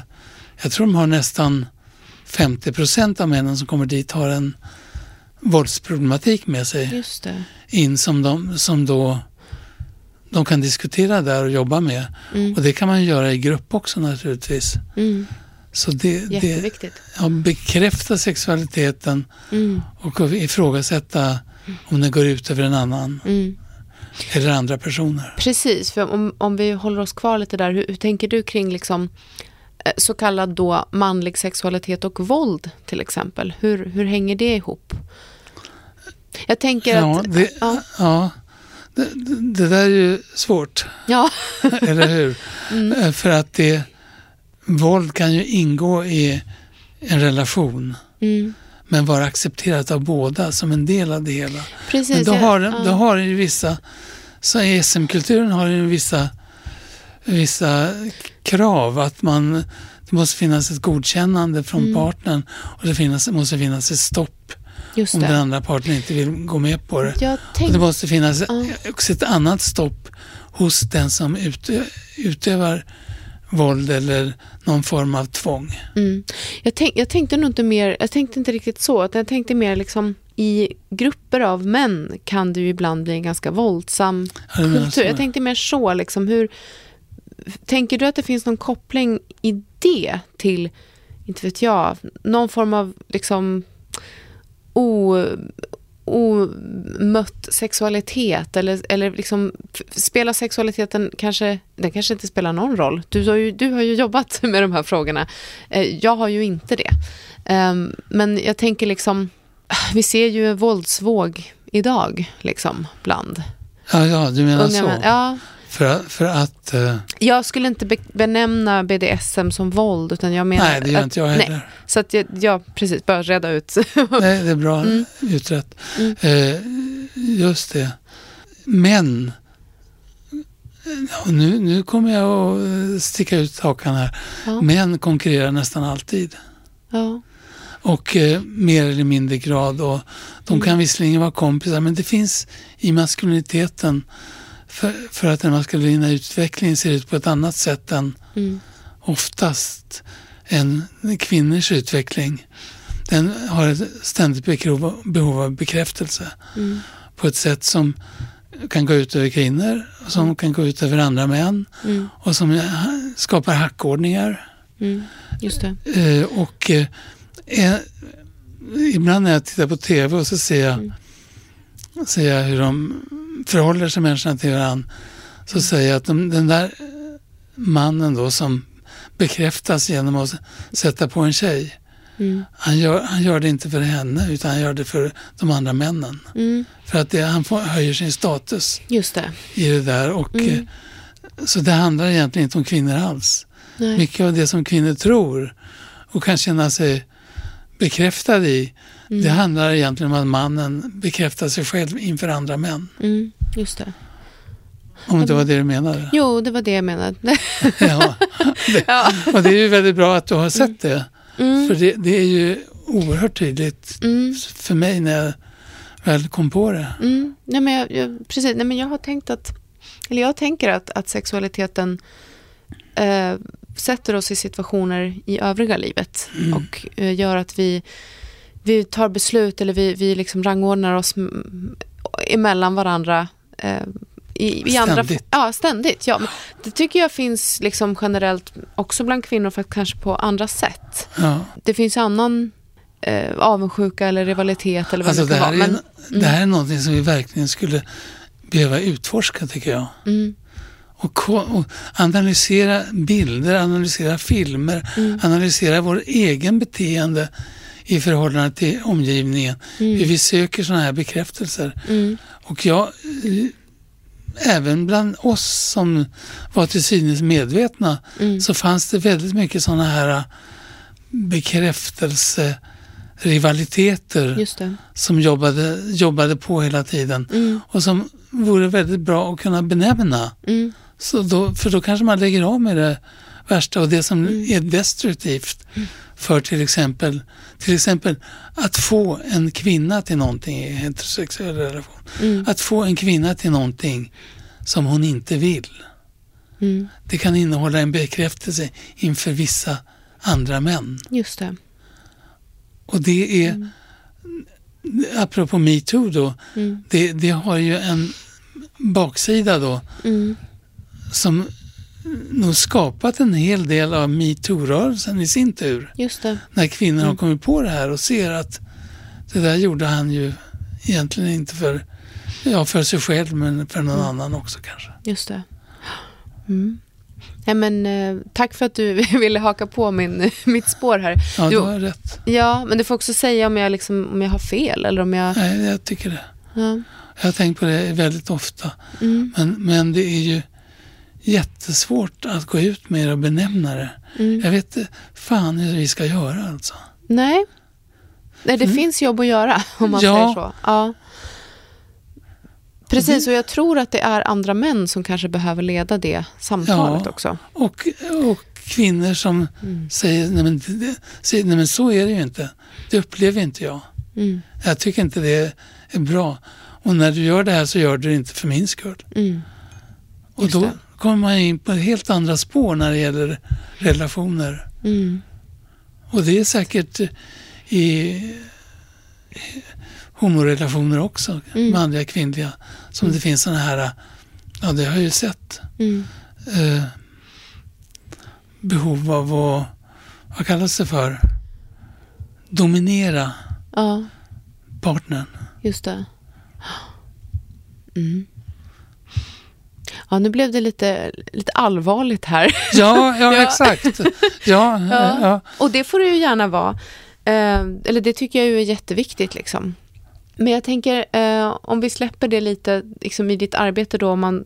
jag tror de har nästan 50 procent av männen som kommer dit har en våldsproblematik med sig Just det. in som de, som då de kan diskutera där och jobba med. Mm. Och det kan man göra i grupp också naturligtvis. Mm. Så det, det Jätteviktigt. ja, bekräfta sexualiteten Mm. och ifrågasätta om den går ut över en annan Mm. Eller andra personer. Precis, för om, om vi håller oss kvar lite där, hur, hur tänker du kring liksom, eh, så kallad då manlig sexualitet och våld till exempel? Hur, hur hänger det ihop? Jag tänker Ja, att... det, ja, ja, det, det där är ju svårt. ja. <laughs> Eller hur? Eh, För att det, våld kan ju ingå i en relation Mm. Men vara accepterat av båda som en del av det hela. Precis. Men då har, ja. då har den ju vissa, så i SM-kulturen har den ju vissa, vissa krav att man, det måste finnas ett godkännande från Mm. partnern och det finnas, måste finnas ett stopp om den andra parten inte vill gå med på det. Jag Och det måste finnas Ja. också ett annat stopp hos den som utö utövar våld eller någon form av tvång. mm. jag, tänk, jag tänkte nog inte mer, jag tänkte inte riktigt så, utan jag tänkte mer liksom i grupper av män kan det ju ibland bli en ganska våldsam Ja, kultur. Jag tänkte mer så, liksom, hur, tänker du att det finns någon koppling i det till, inte vet jag, någon form av liksom o, omött sexualitet eller, eller liksom spelar sexualiteten kanske, den kanske inte spelar någon roll. Du har ju, du har ju jobbat <laughs> med de här frågorna. Eh, Jag har ju inte det. Ehm, Men jag tänker liksom, vi ser ju en våldsvåg idag, liksom, bland Ja, ja, du menar unga så. män. Ja, För, för att... eh, jag skulle inte be- benämna BDSM som våld, utan jag menar... nej, det gör att- inte jag Nej, heller. så att jag, ja, precis, bara reda ut. <laughs> Nej, det är bra Mm. utrett. Eh, just det. Men, nu, nu kommer jag att eh, sticka ut hakan här. Ja. Män konkurrerar nästan alltid. ja. Och eh, mer eller mindre grad. Och de Mm. kan visserligen vara kompisar men det finns i maskuliniteten för, för att den maskulina utvecklingen ser ut på ett annat sätt än Mm. oftast än kvinnors utveckling. Den har ett ständigt behov, av bekräftelse Mm. på ett sätt som kan gå ut över kvinnor, och som kan gå ut över andra män Mm. och som eh, skapar hackordningar. Mm. Just det. Eh, och eh, eh, ibland när jag tittar på tv och så ser jag, Mm. ser jag hur de förhåller sig människorna till varandra. Så säger jag att de, den där mannen då som bekräftas genom att sätta på en tjej. Mm. Han gör, han gör det inte för henne utan han gör det för de andra männen. Mm. För att det, han får, höjer sin status Just det. i det där. Och, Mm. eh, Så det handlar egentligen inte om kvinnor alls. Nej. Mycket av det som kvinnor tror och kan känna sig bekräftade i, Mm. det handlar egentligen om att mannen bekräftar sig själv inför andra män. Mm. Just det. Om det var det du menade. Jo, det var det jag menade. <laughs> Ja. Det, ja. och det är ju väldigt bra att du har sett det. Mm. För det, det är ju oerhört tydligt Mm. för mig när jag väl kom på det. Mm. Nej, men jag, jag, precis. Nej, men jag har tänkt att, eller jag tänker att, att sexualiteten eh, sätter oss i situationer i övriga livet Mm. och eh, gör att vi, vi tar beslut eller vi, vi liksom rangordnar oss emellan varandra eh, i, i andra... Ständigt. Ja, ständigt. Ja. Det tycker jag finns liksom generellt också bland kvinnor, för att kanske på andra sätt Ja. det finns annan eh, avundsjuka eller rivalitet eller vad Alltså det det kan vara. Men, mm. det här är någonting som vi verkligen skulle behöva utforska tycker jag. mm, Och, och analysera bilder, analysera filmer, Mm. analysera vår egen beteende i förhållande till omgivningen. Hur vi söker sådana här bekräftelser. mm, Och jag, eh, även bland oss som var till synes medvetna, mm. så fanns det väldigt mycket sådana här eh, det. som jobbade, jobbade på hela tiden Mm, och som vore väldigt bra att kunna benämna. mm, Så då, för då kanske man lägger av med det värsta och det som Mm. är destruktivt för till exempel, till exempel att få en kvinna till någonting i heterosexuell relation. mm, Att få en kvinna till någonting som hon inte vill. mm. Det kan innehålla en bekräftelse inför vissa andra män. Just det. Och det är, apropå metoo då, Mm, det, det har ju en baksida då mm, som nog skapat en hel del av metoo-rörelsen i sin tur. just det. När kvinnor Mm. har kommit på det här och ser att det där gjorde han ju egentligen inte för, ja, för sig själv men för någon Mm. annan också kanske. Just det. Mm. Ja, men, eh, tack för att du <laughs> ville haka på min, <laughs> mitt spår här. Ja, Du- du har rätt. Ja, men du får också säga om jag, liksom, om jag har fel eller om jag... Nej, jag tycker det. Ja. Jag har tänkt på det väldigt ofta. Mm, Men, men det är ju jättesvårt att gå ut med och benämna det. mm. Jag vet fan hur vi ska göra alltså. Nej. Nej, det finns jobb att göra <laughs> om man Ja. säger så. Ja. Precis, och jag tror att det är andra män som kanske behöver leda det samtalet Ja. också. Och, och kvinnor som Mm. säger, nej men, det, nej men så är det ju inte. Det upplever inte jag. Mm, Jag tycker inte det är bra. Och när du gör det här så gör du det inte för min skull. mm, Och då. Kommer man in på helt andra spår när det gäller relationer. mm, Och det är säkert i homorelationer också, Mm. manliga, kvinnliga, som det finns sådana här, ja det har jag ju sett, mm. eh, behov av att, vad kallas det för, dominera Ja, partnern. just det. <gasps> Mm. Ja, nu blev det lite, lite allvarligt här. Ja, ja, <laughs> Ja. exakt. Ja, <laughs> ja. ja. Och det får det ju gärna vara. Eh, eller det tycker jag ju är jätteviktigt. Liksom. Men jag tänker, eh, om vi släpper det lite liksom, i ditt arbete då, om man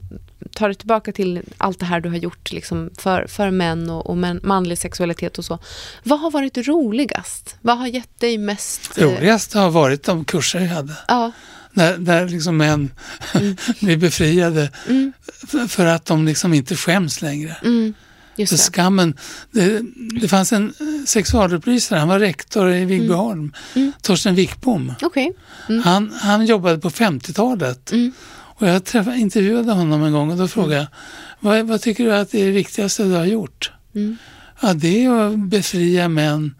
tar det tillbaka till allt det här du har gjort liksom, för, för män och, och män, manlig sexualitet och så. Vad har varit roligast? Vad har gett dig mest... eh, Roligast har varit de kurser jag hade. Ja, Där, där liksom män <laughs> blir befriade mm, för, att de liksom inte skäms längre. mm, just För det. skammen, det, det fanns en eh, sexualupplysare, han var rektor i Vigbyholm, Mm. Torsten Wickbom. Okej. Mm. Han, han jobbade på 50-talet Mm. och jag träffade, intervjuade honom en gång och då frågade jag, vad, vad tycker du att det är det viktigaste du har gjort? Mm. Ja, det är att befria män,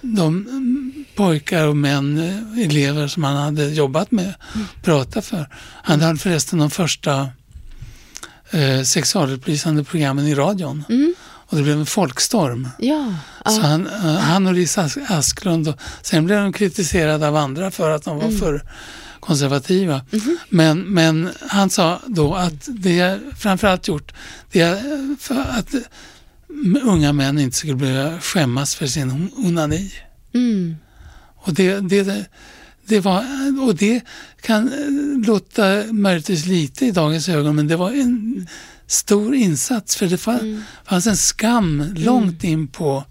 de mm, pojkar och män, eh, elever som han hade jobbat med, Mm. prata för. Han hade förresten de första eh, sexualupplysande programmen i radion. Mm. Och det blev en folkstorm. Ja. Så ja. han, eh, han och Lisa Ask- Asklund, och, sen blev de kritiserade av andra för att de var Mm. för konservativa. Mhm. Men, men han sa då att det jag framförallt gjort, det är för att eh, unga män inte skulle behöva skämmas för sin on- onani. Mm. Och det, det, det, var, och det kan eh, låta möjligtvis lite i dagens ögon, men det var en stor insats för det fa- Mm. fanns en skam långt in på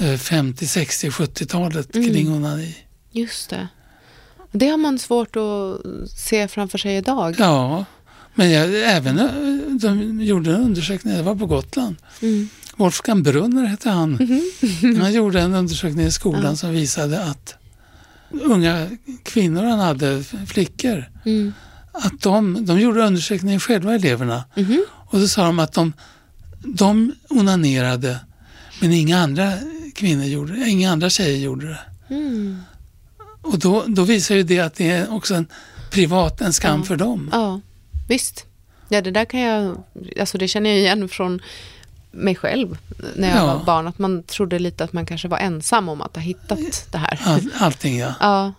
eh, 50, 60, 70-talet Mm. kring onani. Just det. Det har man svårt att se framför sig idag. Ja, men jag, även eh, de gjorde en undersökning, det var på Gotland. Mm. Wolfgang Brunner hette han. Mhm. Han gjorde en undersökning i skolan Ja. som visade att unga kvinnor han hade, flickor, Mm. att de, de gjorde undersökningen själva, eleverna. Mhm. Och då sa de att de, de onanerade, men inga andra kvinnor gjorde det, inga andra tjejer gjorde det. Mm. Och då, då visar ju det att det är också en privat, en skam Ja. för dem. Ja, visst. Ja, det där kan jag, alltså det känner jag igen från mig själv när jag Ja. var barn. Att man trodde lite att man kanske var ensam om att ha hittat det här. All, allting ja. Ja.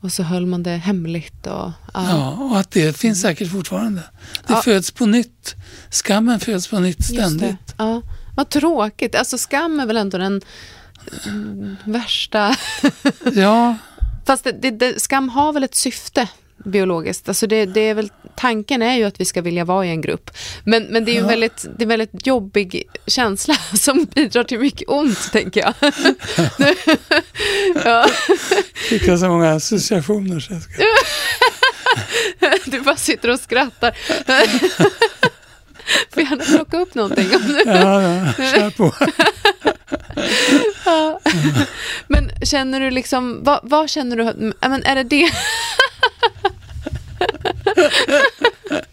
Och så höll man det hemligt. Och, ja. Ja, och att det finns säkert fortfarande. Det Ja. föds på nytt. Skammen föds på nytt ständigt. Ja. Vad tråkigt. Alltså skam är väl ändå den mm, värsta... Ja, <laughs> Fast det, det, det, skam har väl ett syfte biologiskt. Alltså det, det är väl, tanken är ju att vi ska vilja vara i en grupp. Men, men det är ju en väldigt, det är en väldigt jobbig känsla <laughs> som bidrar till mycket ont, tänker jag. <laughs> <laughs> ja, fick jag så många associationer. Så jag ska... du bara sitter och skrattar. Får gärna plocka upp någonting. Om du... Ja, ja, kör på. Ja. Men känner du liksom, vad, vad känner du, men är det det?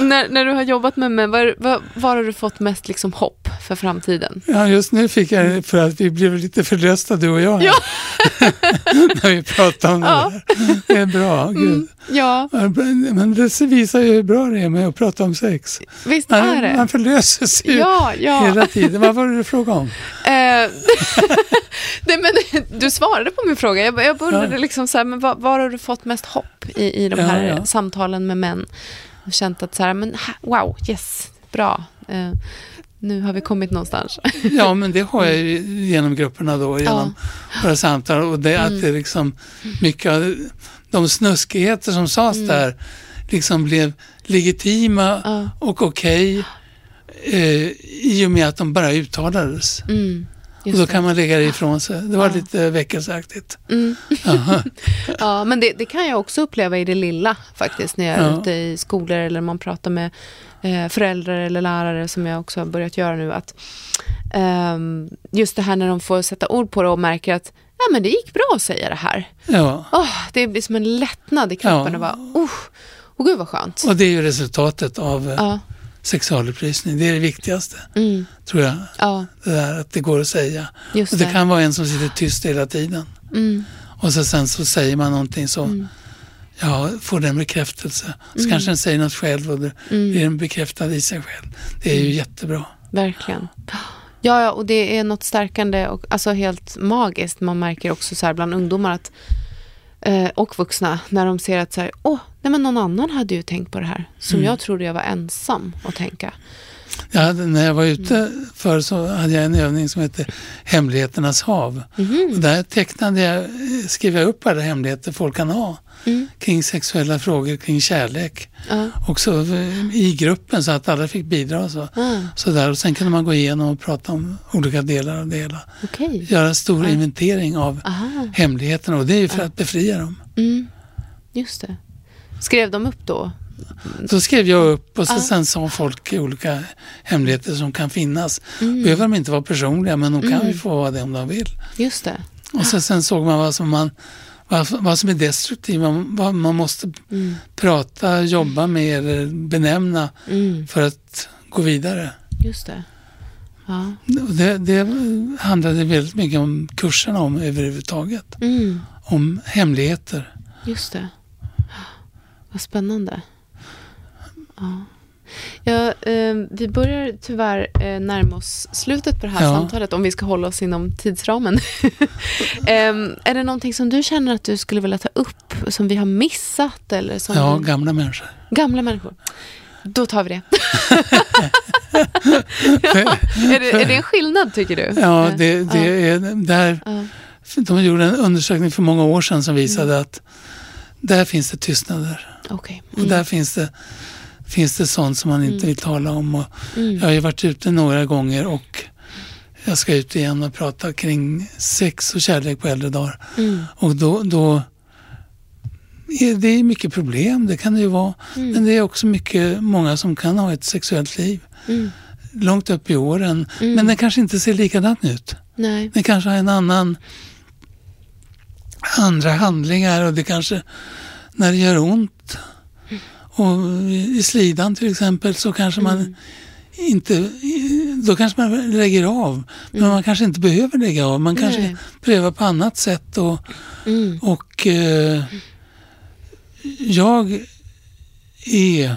när, när du har jobbat med män, var, var, var har du fått mest liksom hopp för framtiden? Ja, just nu fick jag det för att vi blev lite förlösta du och jag. här. <laughs> När vi pratade om Ja. det där. Det är bra, gud. Ja, Men det visar ju hur bra det är med att prata om sex. visst är Man, det? man förlöser sig ju Ja, ja. hela tiden. Vad var det du frågade om? Eh, <laughs> Nej, men, du svarade på min fråga. Jag, jag undrade Ja. liksom så här, men var, var har du fått mest hopp i, i de här Ja, ja. samtalen med män? Och känt att så här, men wow, yes, bra. Eh, nu har vi kommit någonstans. <laughs> Ja, men det har jag ju genom grupperna då, genom våra samtal. Och det Mm. att det liksom, mycket av de snuskigheter som sades Mm. där, liksom blev legitima Ja. och okej eh, i och med att de bara uttalades. Mm, Och just då kan man lägga det ifrån sig. Det var lite väckelseaktigt. Mm. <laughs> Ja, men det, det kan jag också uppleva i det lilla faktiskt när jag är Ja. ute i skolor eller man pratar med eh, föräldrar eller lärare som jag också har börjat göra nu. Att, ehm, just det här när de får sätta ord på det och märker att ja, men det gick bra att säga det här. Ja. Åh, det blir som en lättnad i kroppen Ja. och bara, oh, oh gud vad skönt. Och det är ju resultatet av eh, Ja, sexualupplysning. Det är det viktigaste, mm, tror jag. ja, Det där att det går att säga. just Och det. det kan vara en som sitter tyst hela tiden. Mm, Och så sen så säger man någonting så ja, får den bekräftelse. Så Mm. kanske den säger något själv och det blir den bekräftad i sig själv. Det är ju jättebra. verkligen. Ja, ja, och det är något stärkande och alltså helt magiskt. Man märker också så här bland ungdomar att, eh, och vuxna när de ser att så här, åh, nej men någon annan hade ju tänkt på det här som Mm. jag trodde jag var ensam att tänka. Hade, när jag var ute förr så hade jag en övning som hette Hemligheternas hav. Och där tecknade jag, skrev jag upp alla hemligheter folk kan ha kring sexuella frågor, kring kärlek. Ja. Också eh, i gruppen så att alla fick bidra. och Så. Ah, Så där. Och sen kunde man gå igenom och prata om olika delar av det hela. Okej. Göra stor inventering av Aha, hemligheterna och det är ju för att befria dem. mm, just det. Skrev de upp då? Då skrev jag upp och så Ja. sen sa folk olika hemligheter som kan finnas. Mm. Behöver de inte vara personliga men de kan ju få vara det om de vill. Just det. Och så, sen såg man vad som, man, vad, vad som är destruktivt, vad, man måste Mm. prata, jobba med eller benämna Mm, för att gå vidare. just det. Ja. Det, det handlade väldigt mycket om kurserna om överhuvudtaget. Mm, Om hemligheter. just det. Vad spännande. Ja. Ja, eh, vi börjar tyvärr eh, närma oss slutet på det här Ja. samtalet om vi ska hålla oss inom tidsramen. <laughs> eh, är det någonting som du känner att du skulle vilja ta upp som vi har missat eller som Ja, vi... gamla människor. gamla människor? Då tar vi det. <laughs> är, det är det en skillnad tycker du? Ja, det, det är där. ja. De gjorde en undersökning för många år sedan som visade att där finns det tystnader. Och Mm. där finns det, finns det sånt som man inte vill tala om. Och Mm. Jag har ju varit ute några gånger och jag ska ut igen och prata kring sex och kärlek på äldre dagar. Mm. Och då, då är det är mycket problem, det kan det ju vara. Men det är också mycket, många som kan ha ett sexuellt liv. Mm. Långt upp i åren. Men det kanske inte ser likadant ut. Nej. Det kanske har en annan andra handlingar och det kanske när det gör ont och i slidan till exempel så kanske man inte, då kanske man lägger av. Men man kanske inte behöver lägga av. Man kanske Nej. prövar på annat sätt och, Mm. och eh, jag är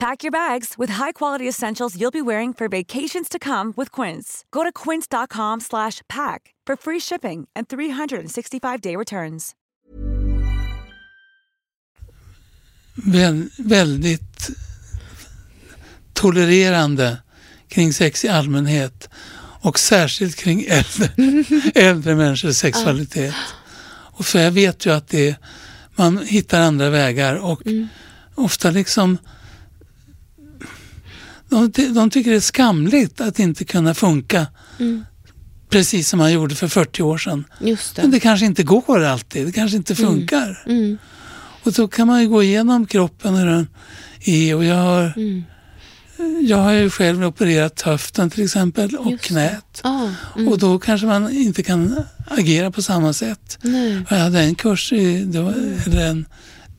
Pack your bags with high-quality essentials you'll be wearing for vacations to come with Quince. Go to quince.com slash pack for free shipping and 365-day returns. Vä väldigt tolererande kring sex i allmänhet och särskilt kring äldre, <laughs> äldre människors sexualitet. Och för jag vet ju att det, man hittar andra vägar och ofta liksom de, de tycker det är skamligt att inte kunna funka precis som man gjorde för 40 år sedan. Det. Men det kanske inte går alltid, det kanske inte funkar. Och då kan man ju gå igenom kroppen hur den är och jag har, jag har ju själv opererat höften till exempel och Just knät. Ja, Och då kanske man inte kan agera på samma sätt. nej. Jag hade en kurs, i, det var, eller en,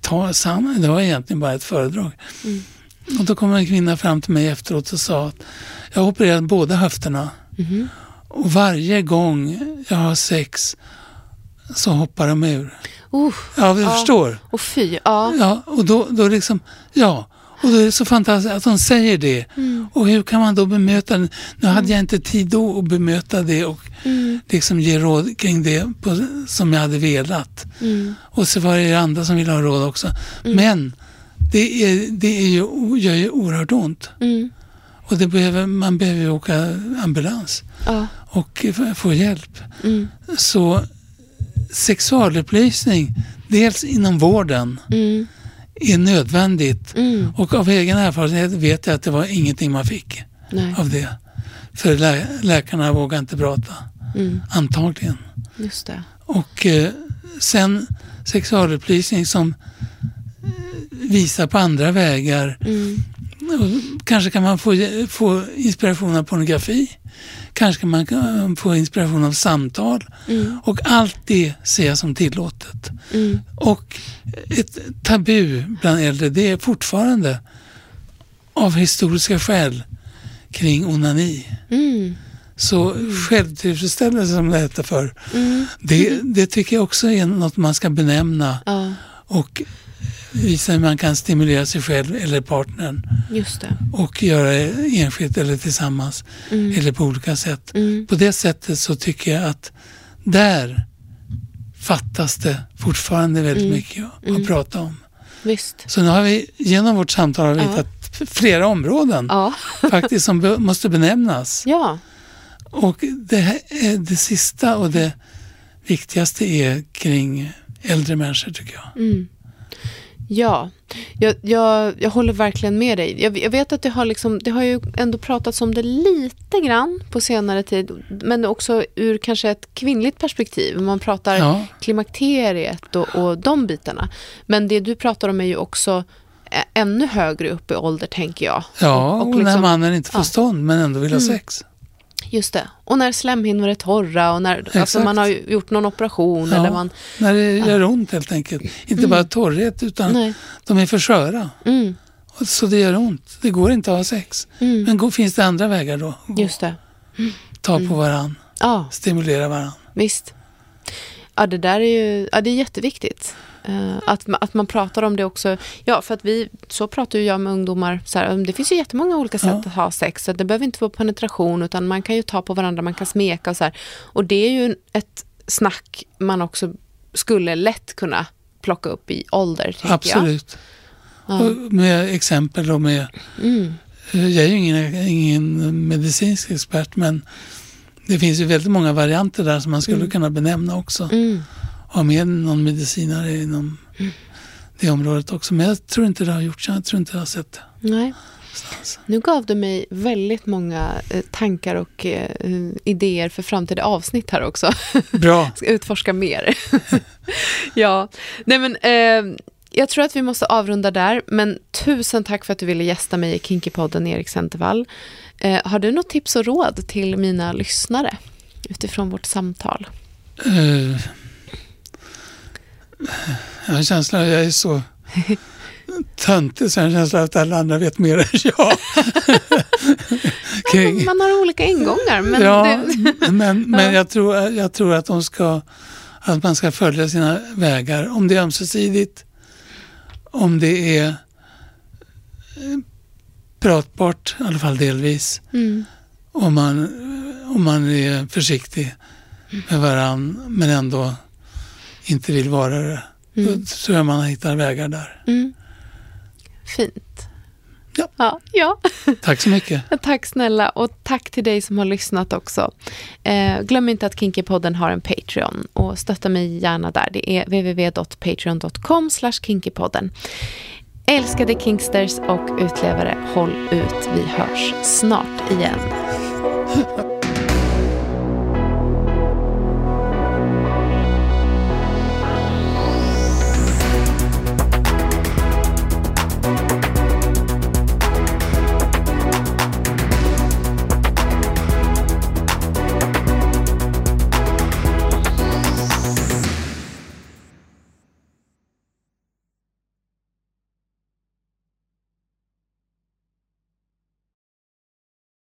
ta, sam, det var egentligen bara ett föredrag. Och då kom en kvinna fram till mig efteråt och sa att jag har opererat båda höfterna. Och varje gång jag har sex så hoppar de ur. Uh, Ja, du förstår. och fy, ja. Ja, och då, då liksom, ja. Och då är det så fantastiskt att de säger det. Och hur kan man då bemöta det? Nu hade jag inte tid då att bemöta det och liksom ge råd kring det på, som jag hade velat. Och så var det andra som ville ha råd också. Men det, är, det är ju, gör ju oerhört ont. Och det behöver, man behöver ju åka ambulans ja. och få hjälp. Så sexualupplysning, dels inom vården, är nödvändigt. Och av egen erfarenhet vet jag att det var ingenting man fick Nej, av det. För lä läkarna vågar inte prata, antagligen. just det. Och eh, sen sexualupplysning som visar på andra vägar. Och kanske kan man få, få inspiration av pornografi. Kanske kan man kan få inspiration av samtal. Och allt det ser jag som tillåtet. Och ett tabu bland äldre, det är fortfarande av historiska skäl kring onani. Så självtillfredsställelse som det heter för det, det tycker jag också är något man ska benämna Ja, och visa hur man kan stimulera sig själv eller partnern just det. och göra det enskilt eller tillsammans eller på olika sätt. På det sättet så tycker jag att där fattas det fortfarande väldigt mycket att, att prata om. Visst. Så nu har vi genom vårt samtal har vi Ja. hittat flera områden Ja. <laughs> faktiskt som be- måste benämnas. Ja. Och det, här är det sista och det viktigaste är kring äldre människor tycker jag. Ja, jag, jag, jag håller verkligen med dig. Jag, jag vet att det har, liksom, det har ju ändå pratats om det lite grann på senare tid, men också ur kanske ett kvinnligt perspektiv. Man pratar Ja. klimakteriet och, och de bitarna. Men det du pratar om är ju också ännu högre upp i ålder, tänker jag. Ja, och, när liksom- mannen inte får ja. stånd men ändå vill ha sex. Just det. Och när slemhinnor är torra och när alltså, man har gjort någon operation eller man... När det gör ont helt enkelt. Inte bara torrhet utan Nej. de är för sköra. Mm, Så det gör ont. Det går inte att ha sex. Men går, finns det andra vägar då? just det. Ta på varann, Ja, stimulera varann. visst. Ja, det där är ju ja, det är jätteviktigt. Uh, att, att man pratar om det också. Ja, för att vi, så pratar ju jag med ungdomar. Så här, det finns ju jättemånga olika sätt ja. att ha sex. Så det behöver inte vara penetration, utan man kan ju ta på varandra, man kan smeka och så här. Och det är ju ett snack man också skulle lätt kunna plocka upp i ålder, Absolut. Ja. med exempel då med... Mm. Eh, jag är ju ingen, ingen medicinsk expert, men det finns ju väldigt många varianter där som man skulle mm. kunna benämna också. Mm. Ha med någon medicinare inom mm. det området också. Men jag tror inte det har gjorts. Jag tror inte jag har sett det. Nej. Nu gav du mig väldigt många eh, tankar och eh, idéer för framtida avsnitt här också. Bra. <laughs> Ska utforska mer. <laughs> ja, nej men eh, jag tror att vi måste avrunda där, men tusen tack för att du ville gästa mig i Kinkypodden, Erik Centervall. Eh, har du något tips och råd till mina lyssnare utifrån vårt samtal? Uh, jag har en känsla att jag är så töntig så jag har en känsla att alla andra vet mer än jag. Kring. Man har olika ingångar. Men ja, det... men, <laughs> men jag, tror, jag tror att, de ska, att man ska följa sina vägar. Om det är ömsesidigt, om det är pratbart, i alla fall delvis. Mm. Om, man, om man är försiktig med varann men ändå inte vill vara det. Mm. Tror jag man hittar vägar där. Mm. Fint. Ja. ja. ja. Tack så mycket. <laughs> tack snälla och tack till dig som har lyssnat också. Eh, glöm inte att Kinkypodden har en Patreon och stötta mig gärna där. Det är www.patreon.com kinkypodden. Älskade Kingsters och utlevare, håll ut. Vi hörs snart igen. <laughs>